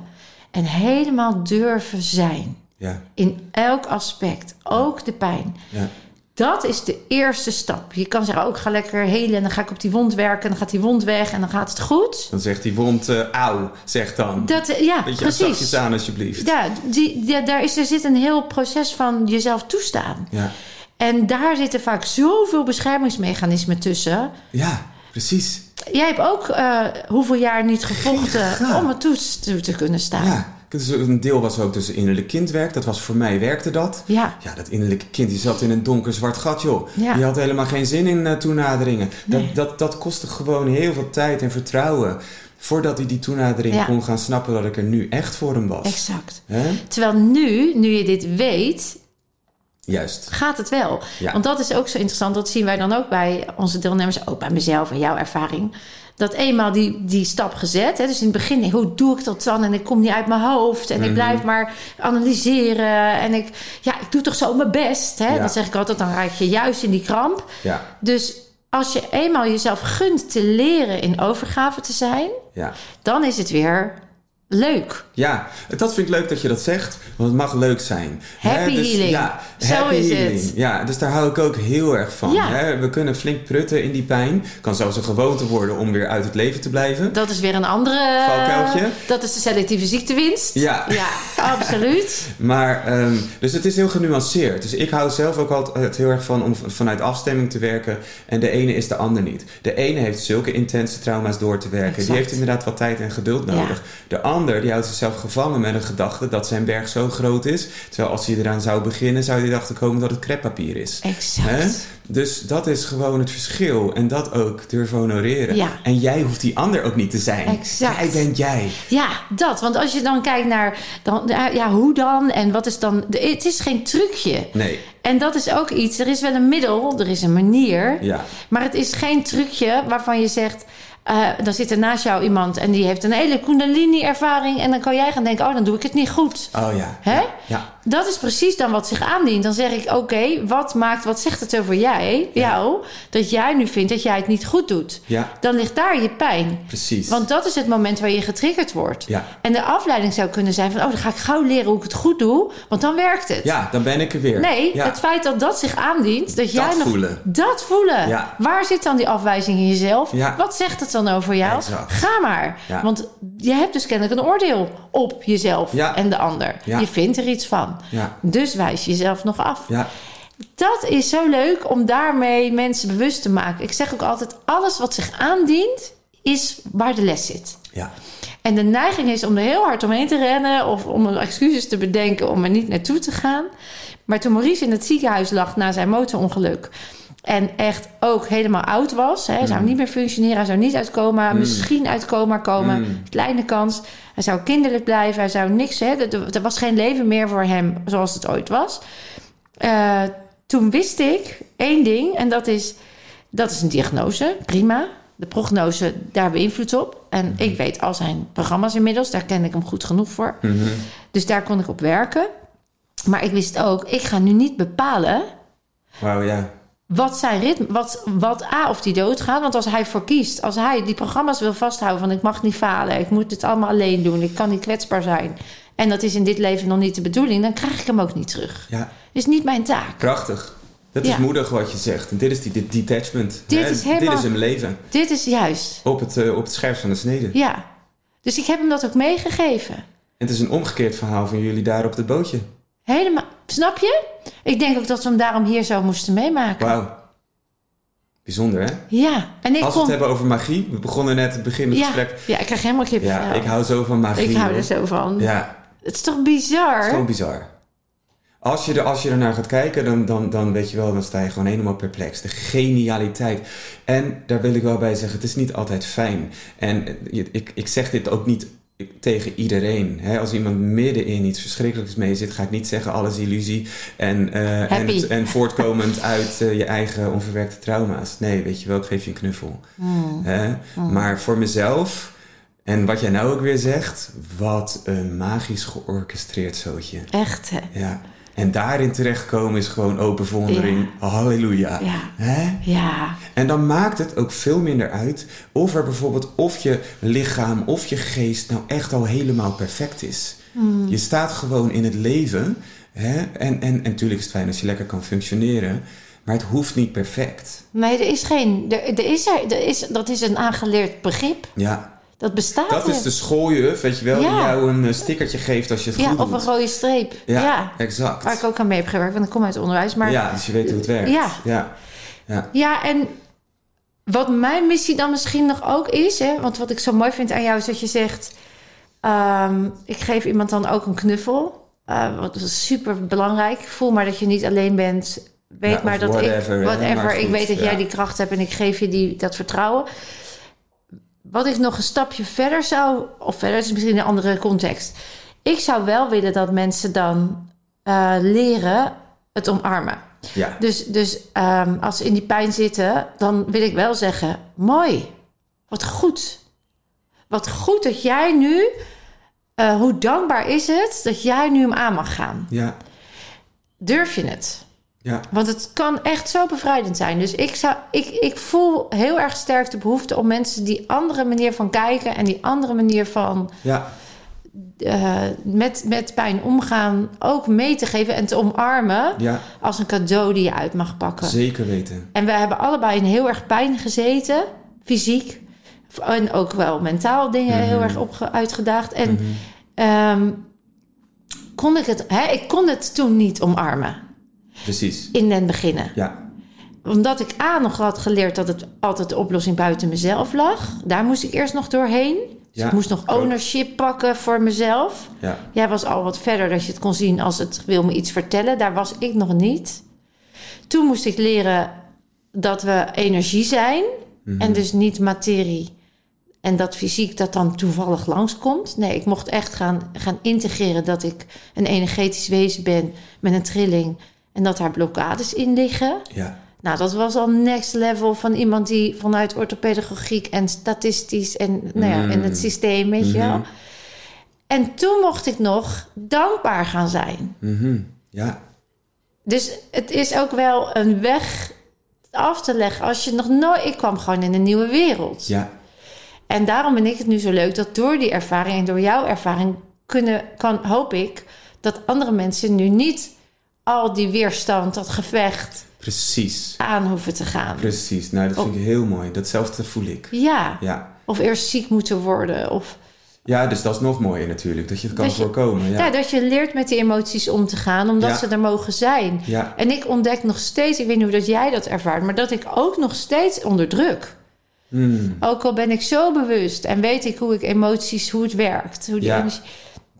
en helemaal durven zijn
Ja.
in elk aspect, ook de pijn.
Ja.
Dat is de eerste stap. Je kan zeggen, ook ga lekker helen en dan ga ik op die wond werken en dan gaat die wond weg en dan gaat het goed.
Dan zegt die wond, eh auw, zegt dan.
Dat, eh, ja,
Beetje
precies.
zachtjes aan alsjeblieft.
Ja, die, daar is, er zit een heel proces van jezelf toestaan.
Ja.
En daar zitten vaak zoveel beschermingsmechanismen tussen.
Ja, precies.
Jij hebt ook eh, hoeveel jaar niet gevochten om het toe te, te kunnen staan.
Ja. Dus een deel was ook tussen innerlijk kindwerk. Dat was voor mij, werkte dat.
Ja.
Ja, dat innerlijke kind die zat in een donker zwart gat, joh.
Ja.
Die had helemaal geen zin in eh, toenaderingen.
Nee.
Dat, dat, dat kostte gewoon heel veel tijd en vertrouwen. Voordat hij die toenadering
Ja.
kon gaan snappen dat ik er nu echt voor hem was.
Exact. Terwijl nu, nu je dit weet,
Juist.
gaat het wel.
Ja.
Want dat is ook zo interessant. Dat zien wij dan ook bij onze deelnemers, ook bij mezelf en jouw ervaring. Dat eenmaal die, die stap gezet, hè, dus in het begin, hoe doe ik dat dan? En ik kom niet uit mijn hoofd en
Mhm.
ik blijf maar analyseren. En ik, ja, ik doe toch zo mijn best. Hè?
Ja.
Dan zeg ik altijd, dan raak je juist in die kramp.
Ja.
Dus als je eenmaal jezelf gunt te leren in overgave te zijn,
Ja.
dan is het weer leuk.
Ja, dat vind ik leuk dat je dat zegt, want het mag leuk zijn.
Happy healing.
Ja,
Zo
happy
is
healing.
het.
Ja, dus daar hou ik ook heel erg van.
Ja.
Hè? We kunnen flink prutten in die pijn. Kan zelfs een gewoonte worden om weer uit het leven te blijven.
Dat is weer een andere...
Valkuiltje.
Dat is de selectieve ziektewinst.
Ja.
Ja, absoluut. (laughs)
Maar, ehm, dus het is heel genuanceerd. Dus ik hou zelf ook altijd heel erg van om vanuit afstemming te werken. En de ene is de ander niet. De ene heeft zulke intense trauma's door te werken.
Exact.
Die heeft inderdaad wat tijd en geduld
Ja.
nodig. De ander, die houdt zichzelf gevangen met een gedachte dat zijn berg zo groot is. Terwijl als hij eraan zou beginnen, zou hij erachter komen dat het kreppapier is.
Exact.
Dus dat is gewoon het verschil. En dat ook durven honoreren.
Ja.
En jij hoeft die ander ook niet te zijn.
Exact.
Jij bent jij.
Ja, dat. Want als je dan kijkt naar... Dan, ja, hoe dan? En wat is dan... de- Het is geen trucje.
Nee.
En dat is ook iets. Er is wel een middel, er is een manier.
Ja.
Maar het is geen trucje waarvan je zegt... Eh, dan zit er naast jou iemand en die heeft een hele Kundalini-ervaring. En dan kan jij gaan denken: oh, dan doe ik het niet goed.
Oh ja.
Hè?
Ja.
Dat is precies dan wat zich aandient. Dan zeg ik: oké, wat maakt, wat zegt het over jij, jou, dat jij nu vindt dat jij het niet goed doet?
Ja,
Dan ligt daar je pijn.
precies.
Want dat is het moment waar je getriggerd wordt.
Ja.
En de afleiding zou kunnen zijn van: oh, dan ga ik gauw leren hoe ik het goed doe, want dan werkt het.
ja, dan ben ik er weer.
Nee,
ja.
het feit dat dat zich aandient, dat jij nog
voelen.
dat voelen. Waar zit dan die afwijzing in jezelf? Wat zegt het dan over jou?
Exact.
Ga maar. Want je hebt dus kennelijk een oordeel op jezelf en de ander. Je vindt er iets van.
Ja.
Dus wijs jezelf nog af.
Ja,
Dat is zo leuk om daarmee mensen bewust te maken. Ik zeg ook altijd: alles wat zich aandient, is waar de les zit.
ja.
En de neiging is om er heel hard omheen te rennen of om excuses te bedenken om er niet naartoe te gaan. Maar toen Maurice in het ziekenhuis lag na zijn motorongeluk en echt ook helemaal oud was, hè, hij zou niet meer functioneren, hij zou niet uit coma, misschien uit coma komen, kleine kans. Hij zou kinderlijk blijven, hij zou niks, hè, er, er was geen leven meer voor hem zoals het ooit was. Eh, toen wist ik één ding en dat is, dat is een diagnose, prima. De prognose, daar beïnvloedt op. En ik weet al zijn programma's inmiddels, daar ken ik hem goed genoeg voor. Dus daar kon ik op werken. Maar ik wist ook, ik ga nu niet bepalen
Wauw, ja.
Wat zijn ritme, wat, wat A of die doodgaat. Want als hij voor kiest, als hij die programma's wil vasthouden van ik mag niet falen, ik moet het allemaal alleen doen, ik kan niet kwetsbaar zijn. En dat is in dit leven nog niet de bedoeling, dan krijg ik hem ook niet terug.
Ja,
is niet mijn taak.
prachtig. Dat
Ja.
is moedig wat je zegt. En dit is die dit detachment.
Dit
hè?
is helemaal-
Dit is hem leven.
Dit is juist.
Op het, eh, op het scherp van de snede.
Ja. Dus ik heb hem dat ook meegegeven.
En het is een omgekeerd verhaal van jullie daar op het bootje.
Helemaal. Snap je? Ik denk ook dat we hem daarom hier zo moesten meemaken.
Wauw. Bijzonder, hè?
Ja. En ik
Als we het hebben over magie. We begonnen net het begin van het
ja.
gesprek.
ja, ik krijg helemaal kippenvel.
Ja, ik hou zo van magie.
Ik hou er zo van.
Ja,
Het is toch bizar?
het is gewoon bizar. Als je, er, als je ernaar gaat kijken, dan, dan, dan weet je wel, dan sta je gewoon helemaal perplex. De genialiteit. En daar wil ik wel bij zeggen, het is niet altijd fijn. En ik, ik zeg dit ook niet tegen iedereen. Hè? Als iemand midden in iets verschrikkelijks mee zit, ga ik niet zeggen alles illusie en, eh, en, en voortkomend (laughs) uit eh, je eigen onverwerkte trauma's. Nee, weet je wel, ik geef je een knuffel.
Hmm.
Hè? Maar voor mezelf, en wat jij nou ook weer zegt, wat een magisch georchestreerd zootje.
Echt, hè?
Ja. En daarin terechtkomen is gewoon open verwondering. Halleluja.
Ja.
Hè?
Ja.
En dan maakt het ook veel minder uit of er bijvoorbeeld of je lichaam of je geest nou echt al helemaal perfect is.
Hmm.
Je staat gewoon in het leven. Hè? En, en, en natuurlijk is het fijn als je lekker kan functioneren. Maar het hoeft niet perfect.
Nee, er is geen... Er, er is, er, er is, dat is een aangeleerd begrip.
Ja,
Dat bestaat
dat is de schooljuf, weet je wel, die
Ja.
jou een eh, stickertje geeft als je het
Ja,
goed
of
doet.
een rode streep.
ja,
Ja.
exact.
Waar ik ook aan mee heb gewerkt, want ik kom uit het onderwijs. Maar
Ja, dus je weet hoe het werkt.
Ja.
ja. ja.
Ja, en wat mijn missie dan misschien nog ook is, hè, want wat ik zo mooi vind aan jou is dat je zegt: ehm, ik geef iemand dan ook een knuffel. Uh, wat is super belangrijk. Voel maar dat je niet alleen bent. Weet
Ja,
maar
of
dat
whatever,
ik, whatever, ik weet dat jij
ja.
die kracht hebt en ik geef je die, dat vertrouwen. Wat ik nog een stapje verder zou, of verder is misschien een andere context. Ik zou wel willen dat mensen dan eh, leren het omarmen.
ja.
Dus, dus ehm, als ze in die pijn zitten, dan wil ik wel zeggen: mooi, wat goed. Wat goed dat jij nu, eh, hoe dankbaar is het dat jij nu hem aan mag gaan?
ja.
Durf je het?
Ja.
Want het kan echt zo bevrijdend zijn. Dus ik, zou, ik, ik voel heel erg sterk de behoefte om mensen die andere manier van kijken en die andere manier van
ja.
eh, met, met pijn omgaan ook mee te geven en te omarmen
ja.
als een cadeau die je uit mag pakken.
Zeker weten.
En we hebben allebei in heel erg pijn gezeten, fysiek. En ook wel mentaal dingen
Mhm.
heel erg uitgedaagd. En ehm, kon ik het, hè, ik kon het toen niet omarmen
Precies.
in het beginnen.
Ja.
Omdat ik A nog had geleerd dat het altijd de oplossing buiten mezelf lag. Daar moest ik eerst nog doorheen. Dus
Ja,
ik moest nog
ook.
ownership pakken voor mezelf.
Ja.
Jij was al wat verder dat je het kon zien als het wil me iets vertellen. Daar was ik nog niet. Toen moest ik leren dat we energie zijn en dus niet materie. En dat fysiek dat dan toevallig langskomt. Nee, ik mocht echt gaan, gaan integreren dat ik een energetisch wezen ben met een trilling. En dat daar blokkades in liggen.
Ja.
Nou, dat was al next level van iemand die vanuit orthopedagogiek en statistisch en, nou ja, in het systeem, weet je wel.
Mhm.
En toen mocht ik nog dankbaar gaan zijn.
Mhm. Ja.
Dus het is ook wel een weg af te leggen als je nog nooit... Ik kwam gewoon in een nieuwe wereld.
Ja.
En daarom vind ik het nu zo leuk dat door die ervaring en door jouw ervaring kunnen, kan, hoop ik dat andere mensen nu niet al die weerstand, dat gevecht
Precies.
aan hoeven te gaan.
Precies. Nou, dat vind ik heel mooi. Datzelfde voel ik.
Ja.
Ja.
Of eerst ziek moeten worden. Of
Ja, dus dat is nog mooier natuurlijk. Dat je het kan
je-
voorkomen.
ja.
Ja.
dat je leert met die emoties om te gaan, omdat
Ja.
ze er mogen zijn.
Ja.
En ik ontdek nog steeds, ik weet niet hoe dat jij dat ervaart, maar dat ik ook nog steeds onderdruk.
Mm.
Ook al ben ik zo bewust en weet ik hoe ik emoties, hoe het werkt. Hoe die energie-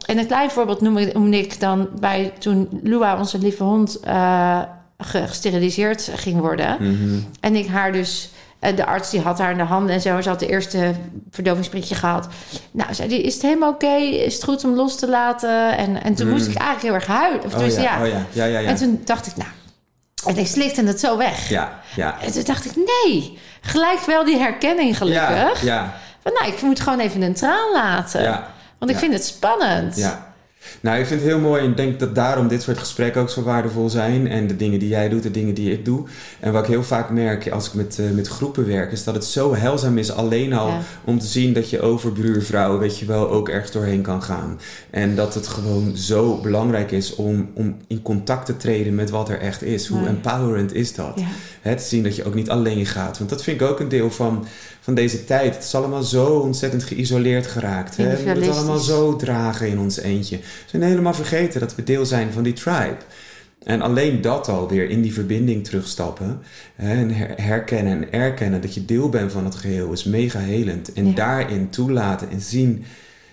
En een klein voorbeeld noem ik, noemde ik dan bij toen Lua, onze lieve hond, eh, ge- gesteriliseerd ging worden.
Mhm.
En ik haar dus, eh, de arts die had haar in de handen en zo. Ze had de eerste verdovingsprikje gehad. Nou, zei die, is het helemaal oké? Is het goed om los te laten? En, en toen
Mm.
moest ik eigenlijk heel erg huilen. Of
Oh
tenminste,
ja.
ja.
Oh ja. Ja, ja, ja.
En toen dacht ik, nou... En ik slikte het zo weg.
Ja. Ja.
En toen dacht ik, nee. Gelijk wel die herkenning gelukkig.
Ja. Ja.
Van, nou, ik moet gewoon even een traan laten.
Ja.
Want ik
Ja.
vind het spannend.
Ja. Nou, ik vind het heel mooi en denk dat daarom dit soort gesprekken ook zo waardevol zijn. En de dingen die jij doet, de dingen die ik doe. En wat ik heel vaak merk als ik met, eh, met groepen werk, is dat het zo heilzaam is alleen al
Ja.
om te zien dat je over buurvrouwen, weet je wel, ook ergens doorheen kan gaan. En dat het gewoon zo belangrijk is om, om in contact te treden met wat er echt is. Hoe
Mooi.
empowerend is dat?
Ja.
Te zien dat je ook niet alleen gaat. Want dat vind ik ook een deel van, van deze tijd. Het is allemaal zo ontzettend geïsoleerd geraakt. Hè? We moeten het allemaal zo dragen in ons eentje. We zijn helemaal vergeten dat we deel zijn van die tribe. En alleen dat al weer in die verbinding terugstappen. Hè, en her- herkennen en erkennen dat je deel bent van het geheel is mega helend. En
Ja.
daarin toelaten en zien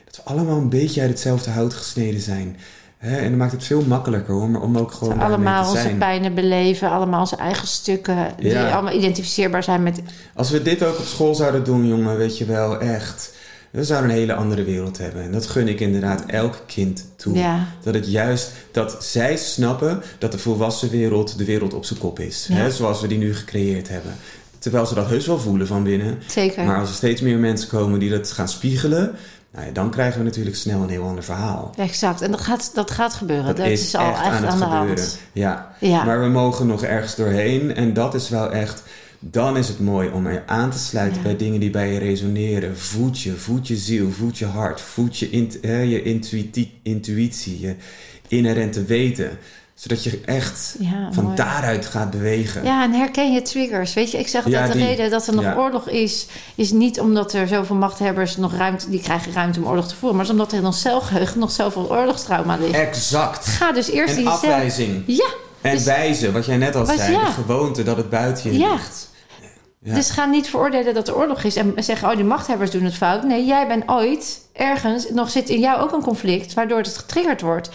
dat we allemaal een beetje uit hetzelfde hout gesneden zijn. Hè, en dan maakt het veel makkelijker om, om ook gewoon daarmee
allemaal
te
onze
zijn.
pijnen beleven. Allemaal onze eigen stukken. Die
Ja.
allemaal identificeerbaar zijn met...
Als we dit ook op school zouden doen, jongen, weet je wel, echt. We zouden een hele andere wereld hebben. En dat gun ik inderdaad elk kind toe.
Ja.
Dat het juist, dat zij snappen dat de volwassen wereld de wereld op zijn kop is.
Ja.
Hè, zoals we die nu gecreëerd hebben. Terwijl ze dat heus wel voelen van binnen.
Zeker.
Maar als er steeds meer mensen komen die dat gaan spiegelen, nou ja, dan krijgen we natuurlijk snel een heel ander verhaal.
Exact. En dat gaat, dat gaat gebeuren. Dat,
Dat
is, al echt aan,
het
de
gebeuren.
hand.
Ja.
Ja.
Maar we mogen nog ergens doorheen. En dat is wel echt. Dan is het mooi om er aan te sluiten
Ja.
bij dingen die bij je resoneren. Voed je, voed je ziel, voed je hart, voed je, int- je intuïtie, je inherente weten. Zodat je echt
Ja,
van
mooi.
daaruit gaat bewegen.
Ja, en herken je triggers. Weet je, ik zeg altijd
Ja,
de
die.
reden dat er nog
Ja.
oorlog is, is niet omdat er zoveel machthebbers nog ruimte, die krijgen ruimte om oorlog te voeren, maar is omdat er in ons celgeheugen nog zoveel oorlogstrauma ligt.
Exact.
Ga dus eerst
En
die cel-
afwijzing.
Ja,
En
Dus-
wijzen, wat jij net al zei. De gewoonte dat het buiten je ligt. Ja.
dus ga niet veroordelen dat er oorlog is en zeggen, oh, die machthebbers doen het fout. Nee, jij bent ooit ergens, nog zit in jou ook een conflict, waardoor het getriggerd wordt.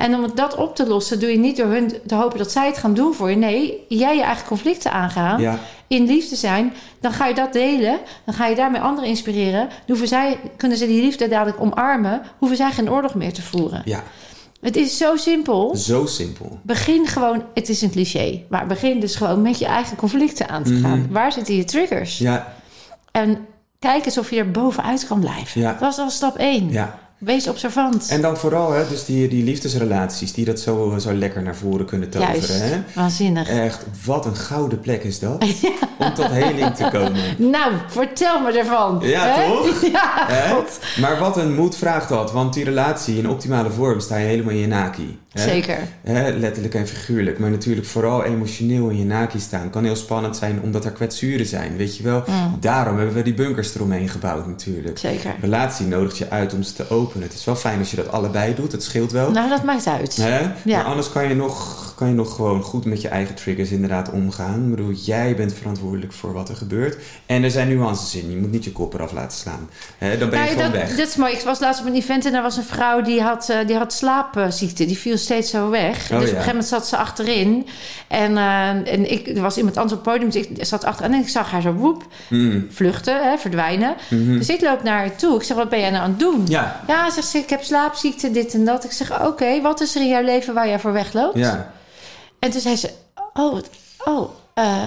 En om dat op te lossen, doe je niet door hun te hopen dat zij het gaan doen voor je. Nee, jij je eigen conflicten aangaan.
Ja.
in liefde zijn, dan ga je dat delen. Dan ga je daarmee anderen inspireren. Dan hoeven zij, kunnen ze die liefde dadelijk omarmen. Hoeven zij geen oorlog meer te voeren.
ja,
Het is zo simpel.
zo simpel.
Begin gewoon, het is een cliché, maar begin dus gewoon met je eigen conflicten aan te gaan. Waar zitten je triggers?
Mhm. Ja,
En kijk eens of je er bovenuit kan blijven.
Ja.
Dat is al stap 1.
ja.
Wees observant.
En dan vooral, hè, dus die, die liefdesrelaties, die dat zo, zo lekker naar voren kunnen toveren.
Juist,
Hè?
waanzinnig.
Echt, wat een gouden plek is dat. (laughs) Om tot heling te komen.
Nou, vertel me ervan.
Ja,
hè?
toch? (laughs)
Ja,
Hè?
god.
Maar wat een moed vraagt dat, want die relatie in optimale vorm sta je helemaal in je naki.
Zeker.
Hè, letterlijk en figuurlijk, maar natuurlijk vooral emotioneel in je naki staan. Kan heel spannend zijn omdat er kwetsuren zijn, weet je wel. Daarom hebben we die bunkers eromheen gebouwd natuurlijk.
Zeker.
Relatie nodigt je uit om ze te openen. Het is wel fijn als je dat allebei doet, het scheelt wel.
Nou, dat maakt uit.
Hè?
Ja.
Maar anders kan je, nog, kan je nog gewoon goed met je eigen triggers inderdaad omgaan. Ik bedoel, jij bent verantwoordelijk voor wat er gebeurt. En er zijn nuances in. Je moet niet je kop eraf laten slaan. Hè? Dan ben je
Nou,
gewoon
dat,
weg.
dat is mooi. Ik was laatst op een event en daar was een vrouw die had, eh, die had slaapziekte. Die viel steeds zo weg. dus op een gegeven moment zat ze achterin. En, eh, en ik, er was iemand anders op het podium. Dus ik zat achterin en ik zag haar zo woep
Mm.
vluchten, hè, verdwijnen. Dus ik loop naar haar toe. Ik zeg, wat ben jij nou aan het doen?
Ja,
Ja, zegt ze, ik heb slaapziekte, dit en dat. Ik zeg, oké, wat is er in jouw leven waar jij voor wegloopt?
ja.
En toen zei ze, oh, oh, eh,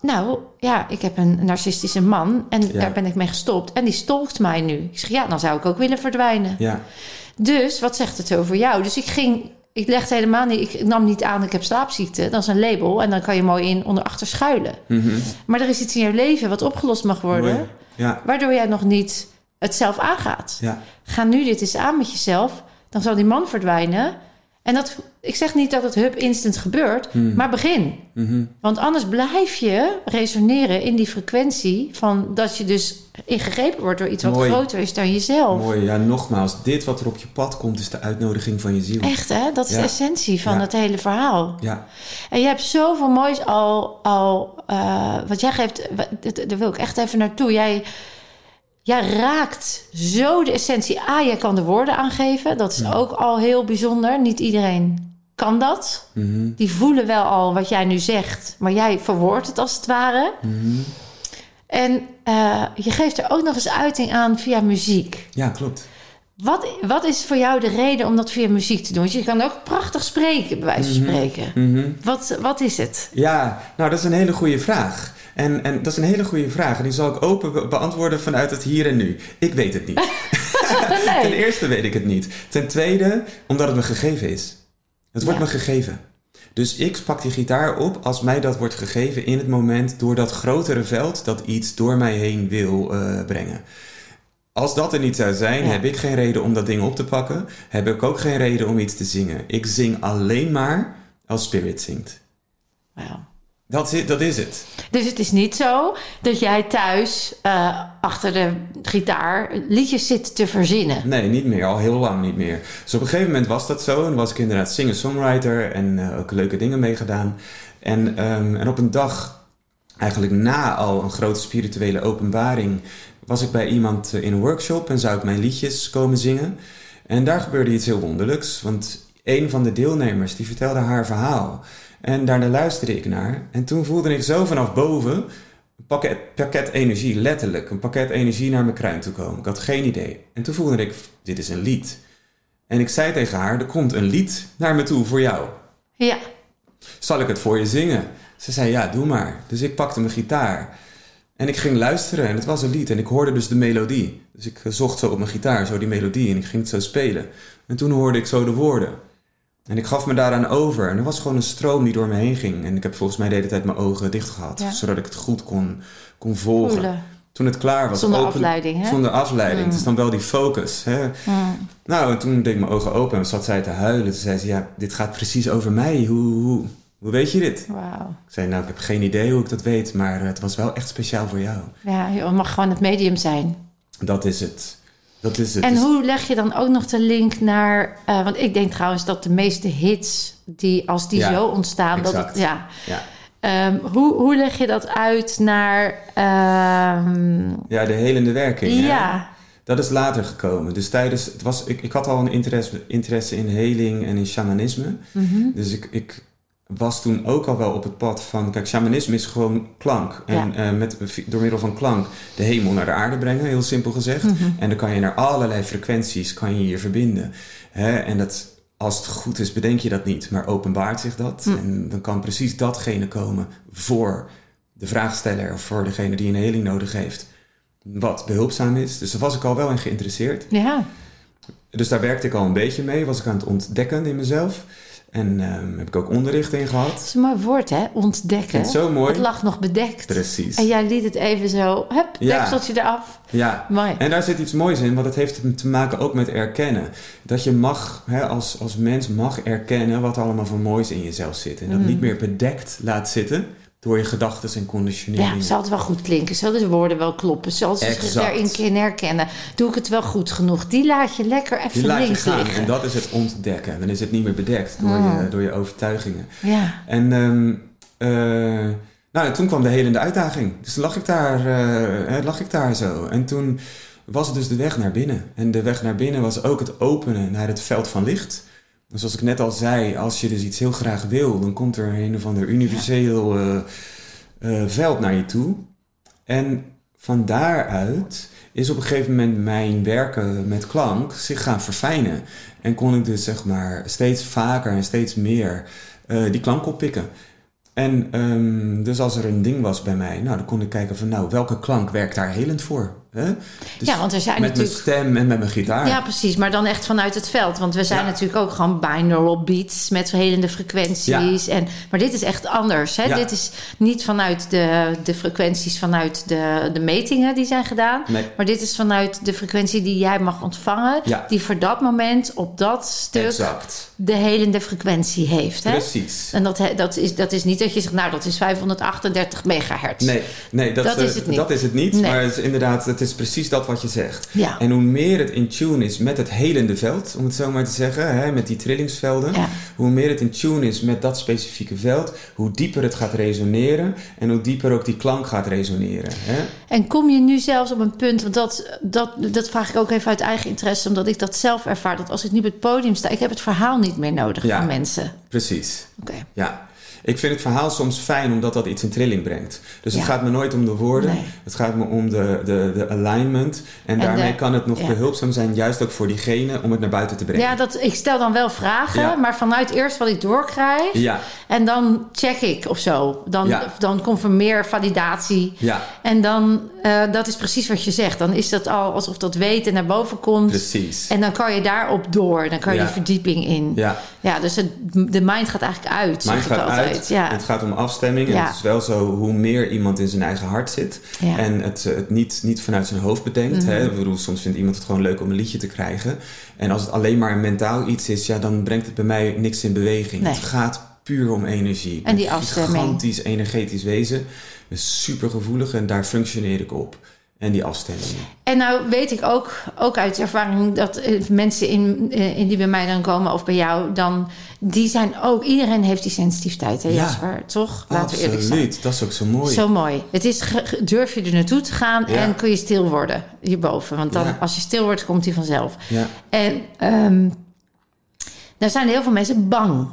nou ja, ik heb een narcistische man en
Ja.
daar ben ik mee gestopt. En die stalkt mij nu. Ik zeg, ja, dan zou ik ook willen verdwijnen.
Ja,
Dus wat zegt het over jou? Dus ik ging, ik legde helemaal niet, ik nam niet aan, ik heb slaapziekte. Dat is een label en dan kan je mooi in onder achter schuilen.
Mhm.
Maar er is iets in je leven wat opgelost mag worden.
Ja,
waardoor jij nog niet het zelf aangaat.
ja,
Ga nu dit eens aan met jezelf, dan zal die man verdwijnen. En dat, ik zeg niet dat het hup instant gebeurt, maar begin.
mhm.
Want anders blijf je resoneren in die frequentie van dat je dus ingegrepen wordt door iets wat groter is dan jezelf.
mooi. Ja, nogmaals, dit wat er op je pad komt is de uitnodiging van je ziel.
Echt hè, dat is
Ja.
de essentie van
Ja.
het hele verhaal.
Ja,
En je hebt zoveel moois al, al uh, wat jij geeft, daar wil ik echt even naartoe. Jij, jij raakt zo de essentie. A, jij kan de woorden aangeven. Dat is ook al heel bijzonder. Niet iedereen kan dat.
Mhm.
Die voelen wel al wat jij nu zegt, maar jij verwoordt het als het ware.
Mhm.
En uh, je geeft er ook nog eens uiting aan via muziek.
ja klopt.
Wat, wat is voor jou de reden om dat via muziek te doen? Want je kan ook prachtig spreken, bij wijze van spreken.
Mhm.
Wat, wat is het?
Ja, nou dat is een hele goede vraag. En, en dat is een hele goede vraag. En die zal ik open be- beantwoorden vanuit het hier en nu. Ik weet het niet. (laughs) (laughs) Ten eerste weet ik het niet. Ten tweede, omdat het me gegeven is. Het wordt
Ja.
me gegeven. Dus ik pak die gitaar op als mij dat wordt gegeven in het moment door dat grotere veld dat iets door mij heen wil eh, brengen. Als dat er niet zou zijn,
Ja.
heb ik geen reden om dat ding op te pakken. Heb ik ook geen reden om iets te zingen. Ik zing alleen maar als Spirit zingt.
Wauw.
Dat is, dat is het.
Dus het is niet zo dat jij thuis uh, achter de gitaar liedjes zit te verzinnen.
Nee, niet meer. Al heel lang niet meer. Dus op een gegeven moment was dat zo. En was ik inderdaad singer-songwriter en uh, ook leuke dingen meegedaan. En, um, en op een dag, eigenlijk na al een grote spirituele openbaring, was ik bij iemand in een workshop en zou ik mijn liedjes komen zingen. En daar gebeurde iets heel wonderlijks. Want een van de deelnemers die vertelde haar verhaal. En daarna luisterde ik naar. En toen voelde ik zo vanaf boven een pakket, pakket energie, letterlijk. Een pakket energie naar mijn kruin toe komen. Ik had geen idee. En toen voelde ik, dit is een lied. En ik zei tegen haar, er komt een lied naar me toe voor jou.
Ja.
Zal ik het voor je zingen? Ze zei, ja, doe maar. Dus ik pakte mijn gitaar. En ik ging luisteren en het was een lied. En ik hoorde dus de melodie. Dus ik zocht zo op mijn gitaar, zo die melodie. En ik ging het zo spelen. En toen hoorde ik zo de woorden. En ik gaf me daaraan over. En er was gewoon een stroom die door me heen ging. En ik heb volgens mij de hele tijd mijn ogen dicht gehad.
Ja.
Zodat ik het goed kon, kon volgen.
Voelen.
Toen het klaar was.
Zonder
open-
afleiding, hè?
Zonder afleiding.
Mm.
Het is dan wel die focus. Hè?
Mm.
Nou, en toen deed ik mijn ogen open en zat zij te huilen. Toen zei ze, ja, dit gaat precies over mij. Hoe, hoe, hoe weet je dit?
Wauw.
Ik zei, nou, ik heb geen idee hoe ik dat weet. Maar het was wel echt speciaal voor jou.
Ja, je mag gewoon het medium zijn.
Dat is het. Dat is het.
En
Dus-
hoe leg je dan ook nog de link naar... Uh, want ik denk trouwens dat de meeste hits, die, als die
Ja,
zo ontstaan... Dat het, ja,
Ja.
Um, hoe, hoe leg je dat uit naar... Um,
ja, de helende werking. hè?
ja,
Dat is later gekomen. Dus tijdens, het was, ik, ik had al een interesse, interesse in heling en in shamanisme.
Mhm.
Dus ik, ik was toen ook al wel op het pad van... Kijk, shamanisme is gewoon klank. En
Ja.
eh, met, door middel van klank de hemel naar de aarde brengen, heel simpel gezegd.
Mhm.
En dan kan je naar allerlei frequenties kan je je verbinden. Hè? En dat, als het goed is, bedenk je dat niet. Maar openbaart zich dat.
Mm.
En dan kan precies datgene komen voor de vraagsteller... of voor degene die een heling nodig heeft. Wat behulpzaam is. Dus daar was ik al wel in geïnteresseerd.
ja.
Dus daar werkte ik al een beetje mee. Was ik aan het ontdekken in mezelf. En ehm, heb ik ook onderricht in gehad.
Dat is een mooi woord, hè? Ontdekken.
Het zo mooi.
Het lag nog bedekt.
Precies.
En jij liet het even zo, hup,
Ja.
dekseltje eraf.
Ja.
Mooi.
En daar zit iets moois in, want het heeft te maken ook met erkennen. Dat je mag, hè, als, als mens mag erkennen wat allemaal voor moois in jezelf zit. En dat
Mm.
niet meer bedekt laat zitten door je gedachten en
Ja,
conditioneringen.
het zal het wel goed klinken. Zullen de woorden wel kloppen? Zal ze zich daarin kunnen herkennen? Doe ik het wel goed genoeg? Die laat je lekker even
Die laat je
links
gaan
liggen.
en dat is het ontdekken. Dan is het niet meer bedekt door,
Mm.
je, door je overtuigingen.
Ja,
En ehm, eh, nou, en toen kwam de helende uitdaging. Dus lag ik, daar, eh, eh, lag ik daar zo. En toen was het dus de weg naar binnen. En de weg naar binnen was ook het openen naar het veld van licht. Dus zoals ik net al zei, als je dus iets heel graag wil, dan komt er een of ander universeel eh, eh, veld naar je toe. En van daaruit is op een gegeven moment mijn werken met klank zich gaan verfijnen. En kon ik dus zeg maar steeds vaker en steeds meer eh, die klank oppikken. En ehm, dus als er een ding was bij mij, nou, dan kon ik kijken van, nou, welke klank werkt daar helend voor? Hè? Dus
ja, want er zijn
met
natuurlijk...
mijn stem en met mijn gitaar.
Ja, precies. Maar dan echt vanuit het veld. Want we zijn
Ja.
natuurlijk ook gewoon binaural beats met verhelende frequenties. En, maar dit is echt anders. Hè?
Ja.
Dit is niet vanuit de, de frequenties vanuit de, de metingen die zijn gedaan.
Nee.
Maar dit is vanuit de frequentie die jij mag ontvangen. Die voor dat moment op dat stuk
Exact.
de helende frequentie heeft. Hè?
Precies.
En dat, dat, is, dat is niet dat je zegt, nou dat is 538 megahertz.
Nee, nee dat,
Dat is het niet.
Dat is het niet.
Nee.
Maar het is inderdaad, het is precies dat wat je zegt.
Ja.
En hoe meer het in tune is met het helende veld, om het zo maar te zeggen, hè, met die trillingsvelden,
Ja.
hoe meer het in tune is met dat specifieke veld, hoe dieper het gaat resoneren en hoe dieper ook die klank gaat resoneren. Hè?
En kom je nu zelfs op een punt, want dat, dat, dat vraag ik ook even uit eigen interesse, omdat ik dat zelf ervaar, dat als ik nu op het podium sta, ik heb het verhaal niet meer nodig
Ja.
van mensen.
Precies.
Oké.
Ja. Ik vind het verhaal soms fijn omdat dat iets in trilling brengt. Dus het gaat me nooit om de woorden.
Nee.
Het gaat me om de, de, de alignment. En, daarmee kan het nog
ja.
behulpzaam zijn, juist ook voor diegene, om het naar buiten te brengen.
Ja, dat, ik stel dan wel vragen,
Ja.
maar vanuit eerst wat ik doorkrijg.
Ja,
En dan check ik of zo. Dan, dan komt er meer validatie.
ja,
En dan, eh, dat is precies wat je zegt. Dan is dat al alsof dat weten naar boven komt.
precies.
En dan kan je daarop door. Dan kan je die verdieping in. Ja,
Ja,
dus het, de mind gaat eigenlijk uit,
Mind gaat
altijd. Ja.
Het gaat om afstemming. En het is wel zo, hoe meer iemand in zijn eigen hart zit... En het, eh, het niet, niet vanuit zijn hoofd bedenkt...
Mhm.
hè, ik bedoel, soms vindt iemand het gewoon leuk om een liedje te krijgen... en als het alleen maar een mentaal iets is... ja, dan brengt het bij mij niks in beweging.
Nee.
Het gaat puur om energie.
En die afstemming.
gigantisch energetisch wezen. Dus super gevoelig en daar functioneer ik op. En die afstemming.
En nou weet ik ook, ook uit ervaring dat eh, mensen in, eh, in die bij mij dan komen of bij jou, dan die zijn ook, iedereen heeft die sensitiviteit, hè
Ja.
Jasper? Toch? Laten we eerlijk zijn.
Absoluut, dat is ook zo mooi.
Zo mooi. Het is, durf je er naartoe te gaan
Ja.
en kun je stil worden hierboven. Want dan,
Ja.
als je stil wordt, komt hij vanzelf.
Ja,
En ehm daar zijn heel veel mensen bang.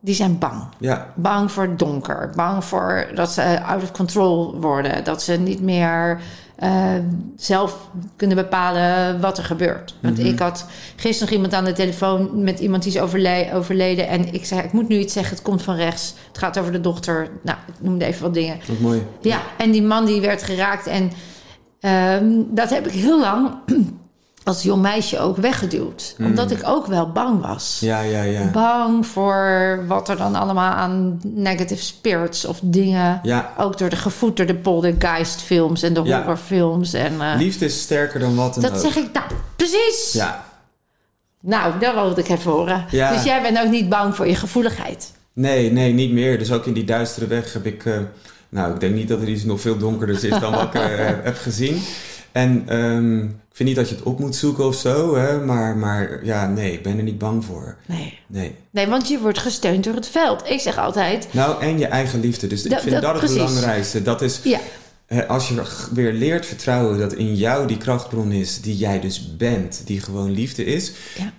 Die zijn bang.
ja,
Bang voor donker. Bang voor dat ze out of control worden. Dat ze niet meer eh, zelf kunnen bepalen wat er gebeurt. Want
Mhm.
ik had gisteren nog iemand aan de telefoon met iemand die is overle- overleden. En ik zei, ik moet nu iets zeggen, het komt van rechts. Het gaat over de dochter. Nou, ik noemde even wat dingen.
wat mooi.
Ja, en die man die werd geraakt. En ehm, dat heb ik heel lang als jong meisje ook weggeduwd. Omdat ik ook wel bang was.
Ja, ja, ja.
Bang voor wat er dan allemaal aan negative spirits of dingen...
Ja,
Ook door de gevoed door de poltergeist films en de
Ja.
horrorfilms. En, eh,
liefde is sterker dan wat dan
dat
ook.
zeg ik, nou, precies.
Ja,
Nou, dat wilde ik even horen.
Ja.
Dus jij bent ook niet bang voor je gevoeligheid.
nee, nee, niet meer. Dus ook in die duistere weg heb ik... eh, nou, ik denk niet dat er iets nog veel donkerder is dan wat ik eh, (laughs) heb gezien. En ehm, ik vind niet dat je het op moet zoeken of zo, hè, maar, maar ja, nee, ik ben er niet bang voor.
Nee.
Nee.
Nee, want je wordt gesteund door het veld. Ik zeg altijd,
Nou, en je eigen liefde. Dus ik vind
dat-
dat, het
precies.
belangrijkste. Dat is,
ja,
als je weer leert vertrouwen dat in jou die krachtbron is, die jij dus bent, die gewoon liefde is.
Ja.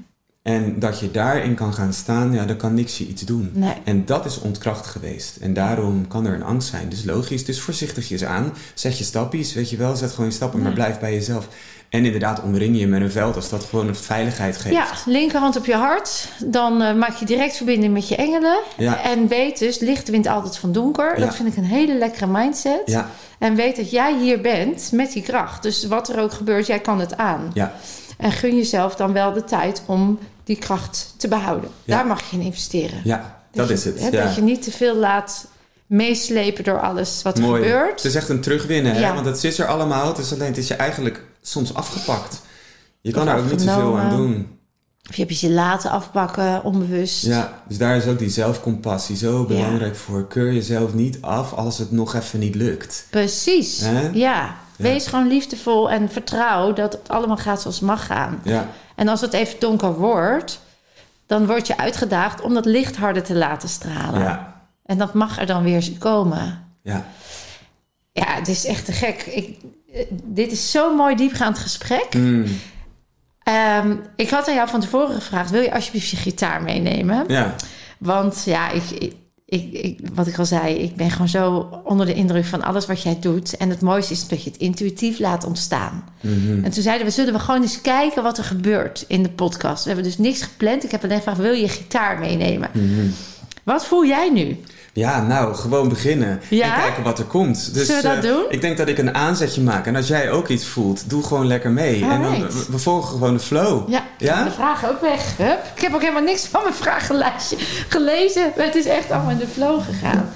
En dat je daarin kan gaan staan, ja, dan kan niks je iets doen.
nee.
En dat is ontkracht geweest. En daarom kan er een angst zijn. Dus logisch, dus voorzichtigjes aan. Zet je stappies, weet je wel. Zet gewoon je stappen, maar blijf bij jezelf. En inderdaad, omring je met een veld als dat gewoon een veiligheid geeft.
Ja, linkerhand op je hart. Dan eh, maak je direct verbinding met je engelen.
Ja.
En weet dus, licht wint altijd van donker.
Ja.
Dat vind ik een hele lekkere mindset.
Ja,
En weet dat jij hier bent met die kracht. Dus wat er ook gebeurt, jij kan het aan.
ja,
En gun jezelf dan wel de tijd om die kracht te behouden.
Ja.
Daar mag je in investeren.
ja, dat
je-
is het.
hè,
ja.
Dat je niet te veel laat meeslepen door alles wat er
Mooi.
gebeurt.
Het is echt een terugwinnen, hè? Want het is er allemaal. Het is alleen, het is je eigenlijk soms afgepakt. Je kan daar ook niet zoveel aan doen.
Of je hebt je laten afpakken, onbewust.
Ja, dus daar is ook die zelfcompassie zo belangrijk voor. Keur jezelf niet af als het nog even niet lukt.
Precies.
Hè?
Ja. Wees gewoon liefdevol en vertrouw dat het allemaal gaat zoals het mag gaan.
Ja,
En als het even donker wordt, dan word je uitgedaagd om dat licht harder te laten stralen.
ja,
En dat mag er dan weer komen.
ja.
Ja, het is echt te gek. Ik, eh, dit is zo'n mooi diepgaand gesprek.
Mm,
Ehm, ik had aan jou van tevoren gevraagd: wil je alsjeblieft je gitaar meenemen?
ja,
Want ja, ik, ik, ik, ik- wat ik al zei, ik ben gewoon zo onder de indruk van alles wat jij doet. En het mooiste is dat je het intuïtief laat ontstaan.
mhm.
En toen zeiden we, zullen we gewoon eens kijken wat er gebeurt in de podcast. We hebben dus niks gepland. Ik heb alleen gevraagd, wil je je gitaar meenemen?
Mhm.
Wat voel jij nu?
Ja, nou, gewoon beginnen.
Ja?
En kijken wat er komt. Dus,
Zullen we dat
eh,
doen?
Ik denk dat ik een aanzetje maak. En als jij ook iets voelt, doe gewoon lekker mee. En dan, we, volgen gewoon de flow.
Ja,
Ja?
de vragen ook weg. Hup. Ik heb ook helemaal niks van mijn vragenlijstje gelezen. Het is echt allemaal in de flow gegaan.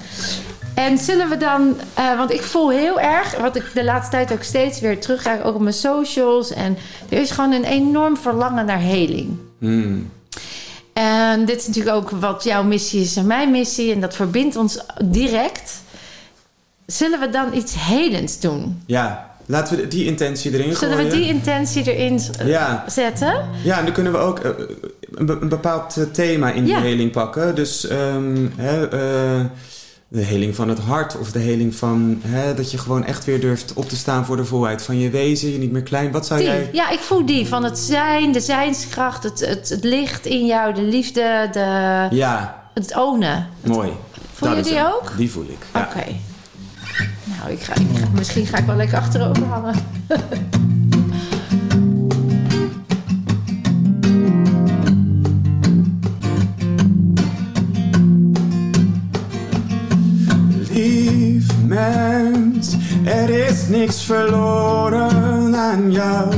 En zullen we dan, eh, want ik voel heel erg, wat ik de laatste tijd ook steeds weer terugkrijg, ook op mijn socials. En er is gewoon een enorm verlangen naar heling.
Hmm.
En dit is natuurlijk ook wat jouw missie is en mijn missie. En dat verbindt ons direct. Zullen we dan iets helends doen?
Ja, laten we die intentie erin
Zullen
gooien.
we die intentie erin
Ja.
zetten?
Ja, en dan kunnen we ook eh, een, be- een bepaald eh, thema in die
Ja.
heling pakken. Dus ehm, eh, de heling van het hart of de heling van hè, dat je gewoon echt weer durft op te staan voor de volheid van je wezen, je niet meer klein. Wat zou
Die,
jij...
ja, ik voel die van het zijn, de zijnskracht, het, het, het licht in jou, de liefde, de,
Ja,
het ownen.
mooi.
Voel
Dat
je die
hem.
ook?
Die voel ik. Ja.
Oké. Nou, ik ga, ik ga- misschien ga ik wel lekker achterover hangen. (laughs)
mens, er is niks verloren aan jou.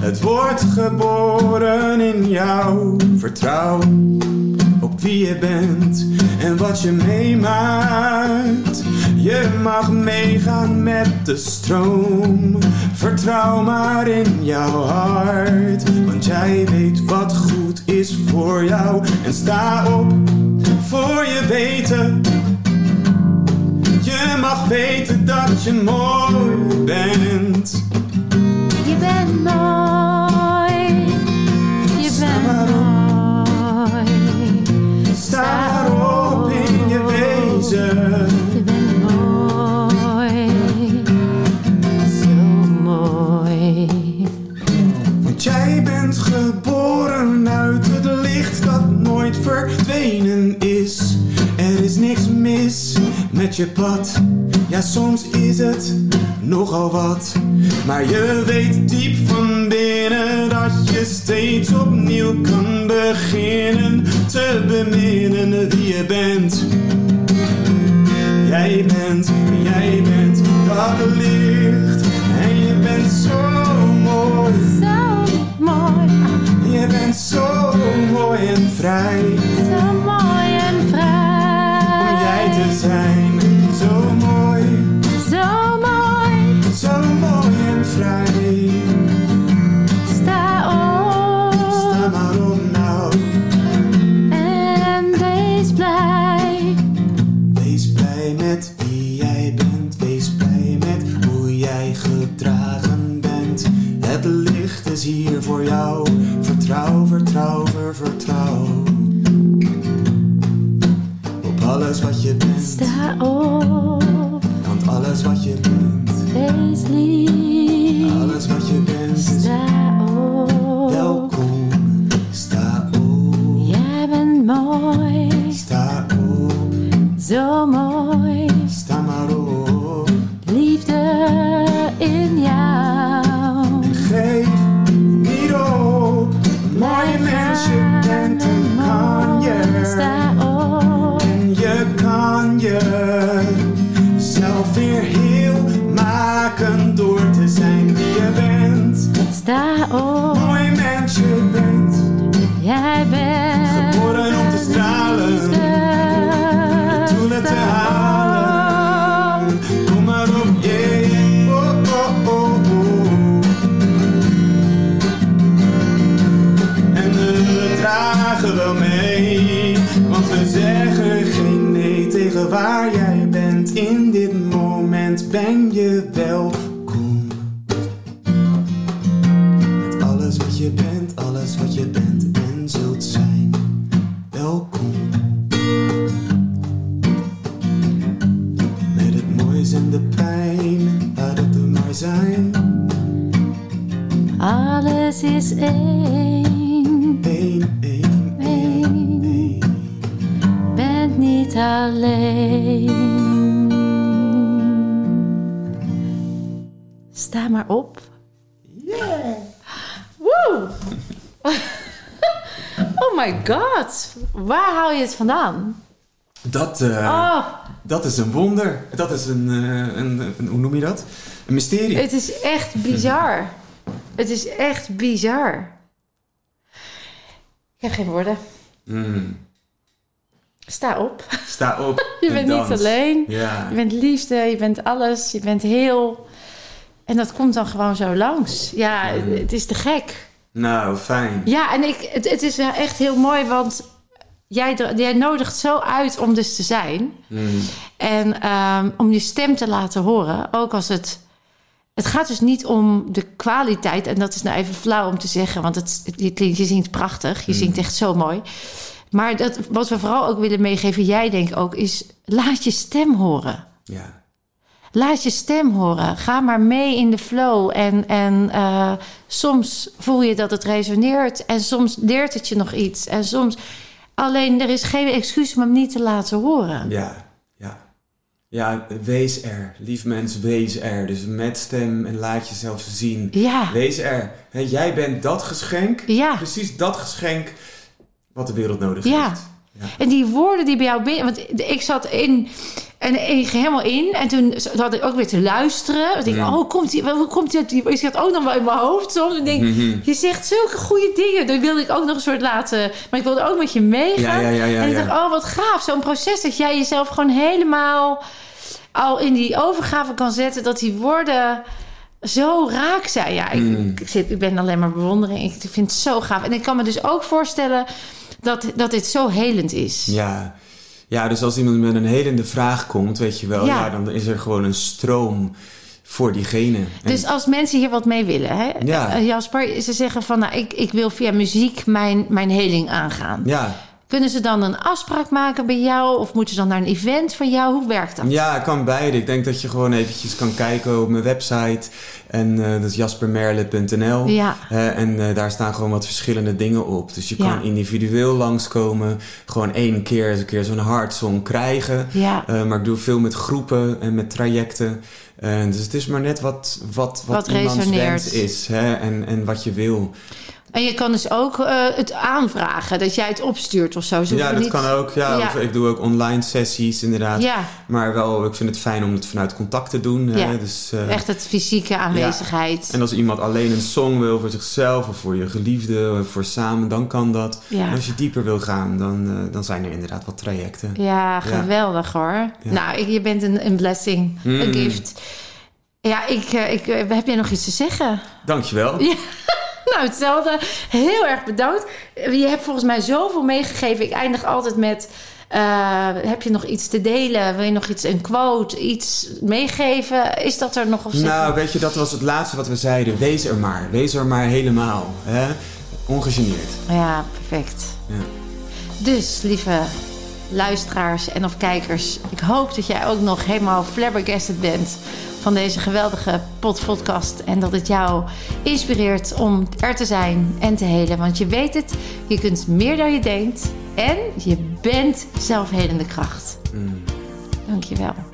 Het wordt geboren in jou. Vertrouw op wie je bent en wat je meemaakt. Je mag meegaan met de stroom. Vertrouw maar in jouw hart, want jij weet wat goed is voor jou. En sta op voor je weten. Mag weten dat je mooi bent.
Je bent mooi. Je bent mooi.
Sta met je pad. Ja, soms is het nogal wat. Maar je weet diep van binnen dat je steeds opnieuw kan beginnen te beminnen wie je bent. Jij bent, jij bent dat licht. En je bent zo mooi.
Zo mooi.
Je bent zo mooi en vrij Waar
haal je het vandaan?
Dat, eh,
Oh,
dat is een wonder. Dat is een, eh, een, een- hoe noem je dat? Een mysterie.
het is echt bizar. Het is echt bizar. Ik heb geen woorden.
Mm.
Sta op.
Sta op. (laughs)
Je
en
bent
dans.
niet alleen.
Ja.
Je bent liefde, je bent alles, je bent heel. En dat komt dan gewoon zo langs. Ja,
Mm.
het is te gek.
Nou, fijn.
Ja, en ik, het, het is echt heel mooi, want jij, jij nodigt zo uit om dus te zijn.
Mm.
En ehm, om je stem te laten horen, ook als het... Het gaat dus niet om de kwaliteit, en dat is nou even flauw om te zeggen, want het, je, klinkt, je zingt prachtig, je zingt echt zo mooi. Maar dat, wat we vooral ook willen meegeven, jij denk ook, is laat je stem horen.
Ja.
Laat je stem horen. Ga maar mee in de flow. En, en eh, soms voel je dat het resoneert. En soms leert het je nog iets. En soms. Alleen er is geen excuus om hem niet te laten horen.
Ja. Ja. Ja, wees er. Lief mens, wees er. Dus met stem en laat jezelf zien.
Ja,
Wees er. Jij bent dat geschenk.
ja.
Precies dat geschenk wat de wereld nodig
Ja.
heeft. Ja.
En die woorden die bij jou binnen... Want ik zat in... En ik ging helemaal in. En toen zat ik ook weer te luisteren. Ik denk,
Mm.
oh, komt die, hoe komt die. Ik zat ook nog wel in mijn hoofd soms. Ik denk,
Mhm.
je zegt zulke goede dingen. Dan wilde ik ook nog een soort laten... Maar ik wilde ook met je meegaan.
Ja, ja,
en ik dacht, oh, wat gaaf. Zo'n proces dat jij jezelf gewoon helemaal... al in die overgave kan zetten. Dat die woorden zo raak zijn. Ja, ik,
Mm.
ik, zit, ik ben alleen maar bewondering. Ik vind het zo gaaf. En ik kan me dus ook voorstellen... dat, dat dit zo helend is.
Ja. Ja, dus als iemand met een helende vraag komt, weet je wel,
Ja.
ja. dan is er gewoon een stroom voor diegene. En-
Dus als mensen hier wat mee willen, hè?
Ja.
Eh, Jasper, ze zeggen van, nou, ik, ik wil via muziek mijn, mijn heling aangaan.
ja,
Kunnen ze dan een afspraak maken bij jou? Of moeten ze dan naar een event van jou? Hoe werkt dat?
ja, kan beide. Ik denk dat je gewoon eventjes kan kijken op mijn website. En eh, dat is jaspermerle.nl.
Ja.
Eh, en eh, daar staan gewoon wat verschillende dingen op. Dus je
Ja.
kan individueel langskomen. Gewoon één keer, eens een keer zo'n hartsong krijgen.
Ja.
Maar ik doe veel met groepen en met trajecten. Dus het is maar net wat, wat, wat,
Wat
iemands
resoneert.
wens is. Hè? En, en wat je wil.
En je kan dus ook eh, het aanvragen, dat jij het opstuurt of zo. Ze
ja, dat
niet...
kan ook. Ja, ik doe ook online sessies inderdaad.
Ja,
Maar wel, ik vind het fijn om het vanuit contact te doen. Hè?
Ja.
Dus, eh,
echt het fysieke aanwezigheid.
En als iemand alleen een song wil voor zichzelf of voor je geliefde of voor samen, dan kan dat. En als je dieper wil gaan, dan, eh, dan zijn er inderdaad wat trajecten.
Ja, geweldig hoor. Nou, ik, je bent een, een blessing, een
Mm.
gift. Ja, ik, ik, heb jij nog iets te zeggen?
Dankjewel.
Ja. Nou, hetzelfde. Heel erg bedankt. Je hebt volgens mij zoveel meegegeven. Ik eindig altijd met... eh, heb je nog iets te delen? Wil je nog iets, een quote, iets meegeven? Is dat er nog of
Nou, weet je, dat was het laatste wat we zeiden. Wees er maar. Wees er maar helemaal. Hè? Ongegeneerd.
Ja, perfect.
Ja.
Dus, lieve luisteraars en of kijkers... ik hoop dat jij ook nog helemaal flabbergasted bent... van deze geweldige podcast... en dat het jou inspireert om er te zijn en te helen. Want je weet het, je kunt meer dan je denkt... en je bent zelfhelende kracht.
Mm.
Dank je wel.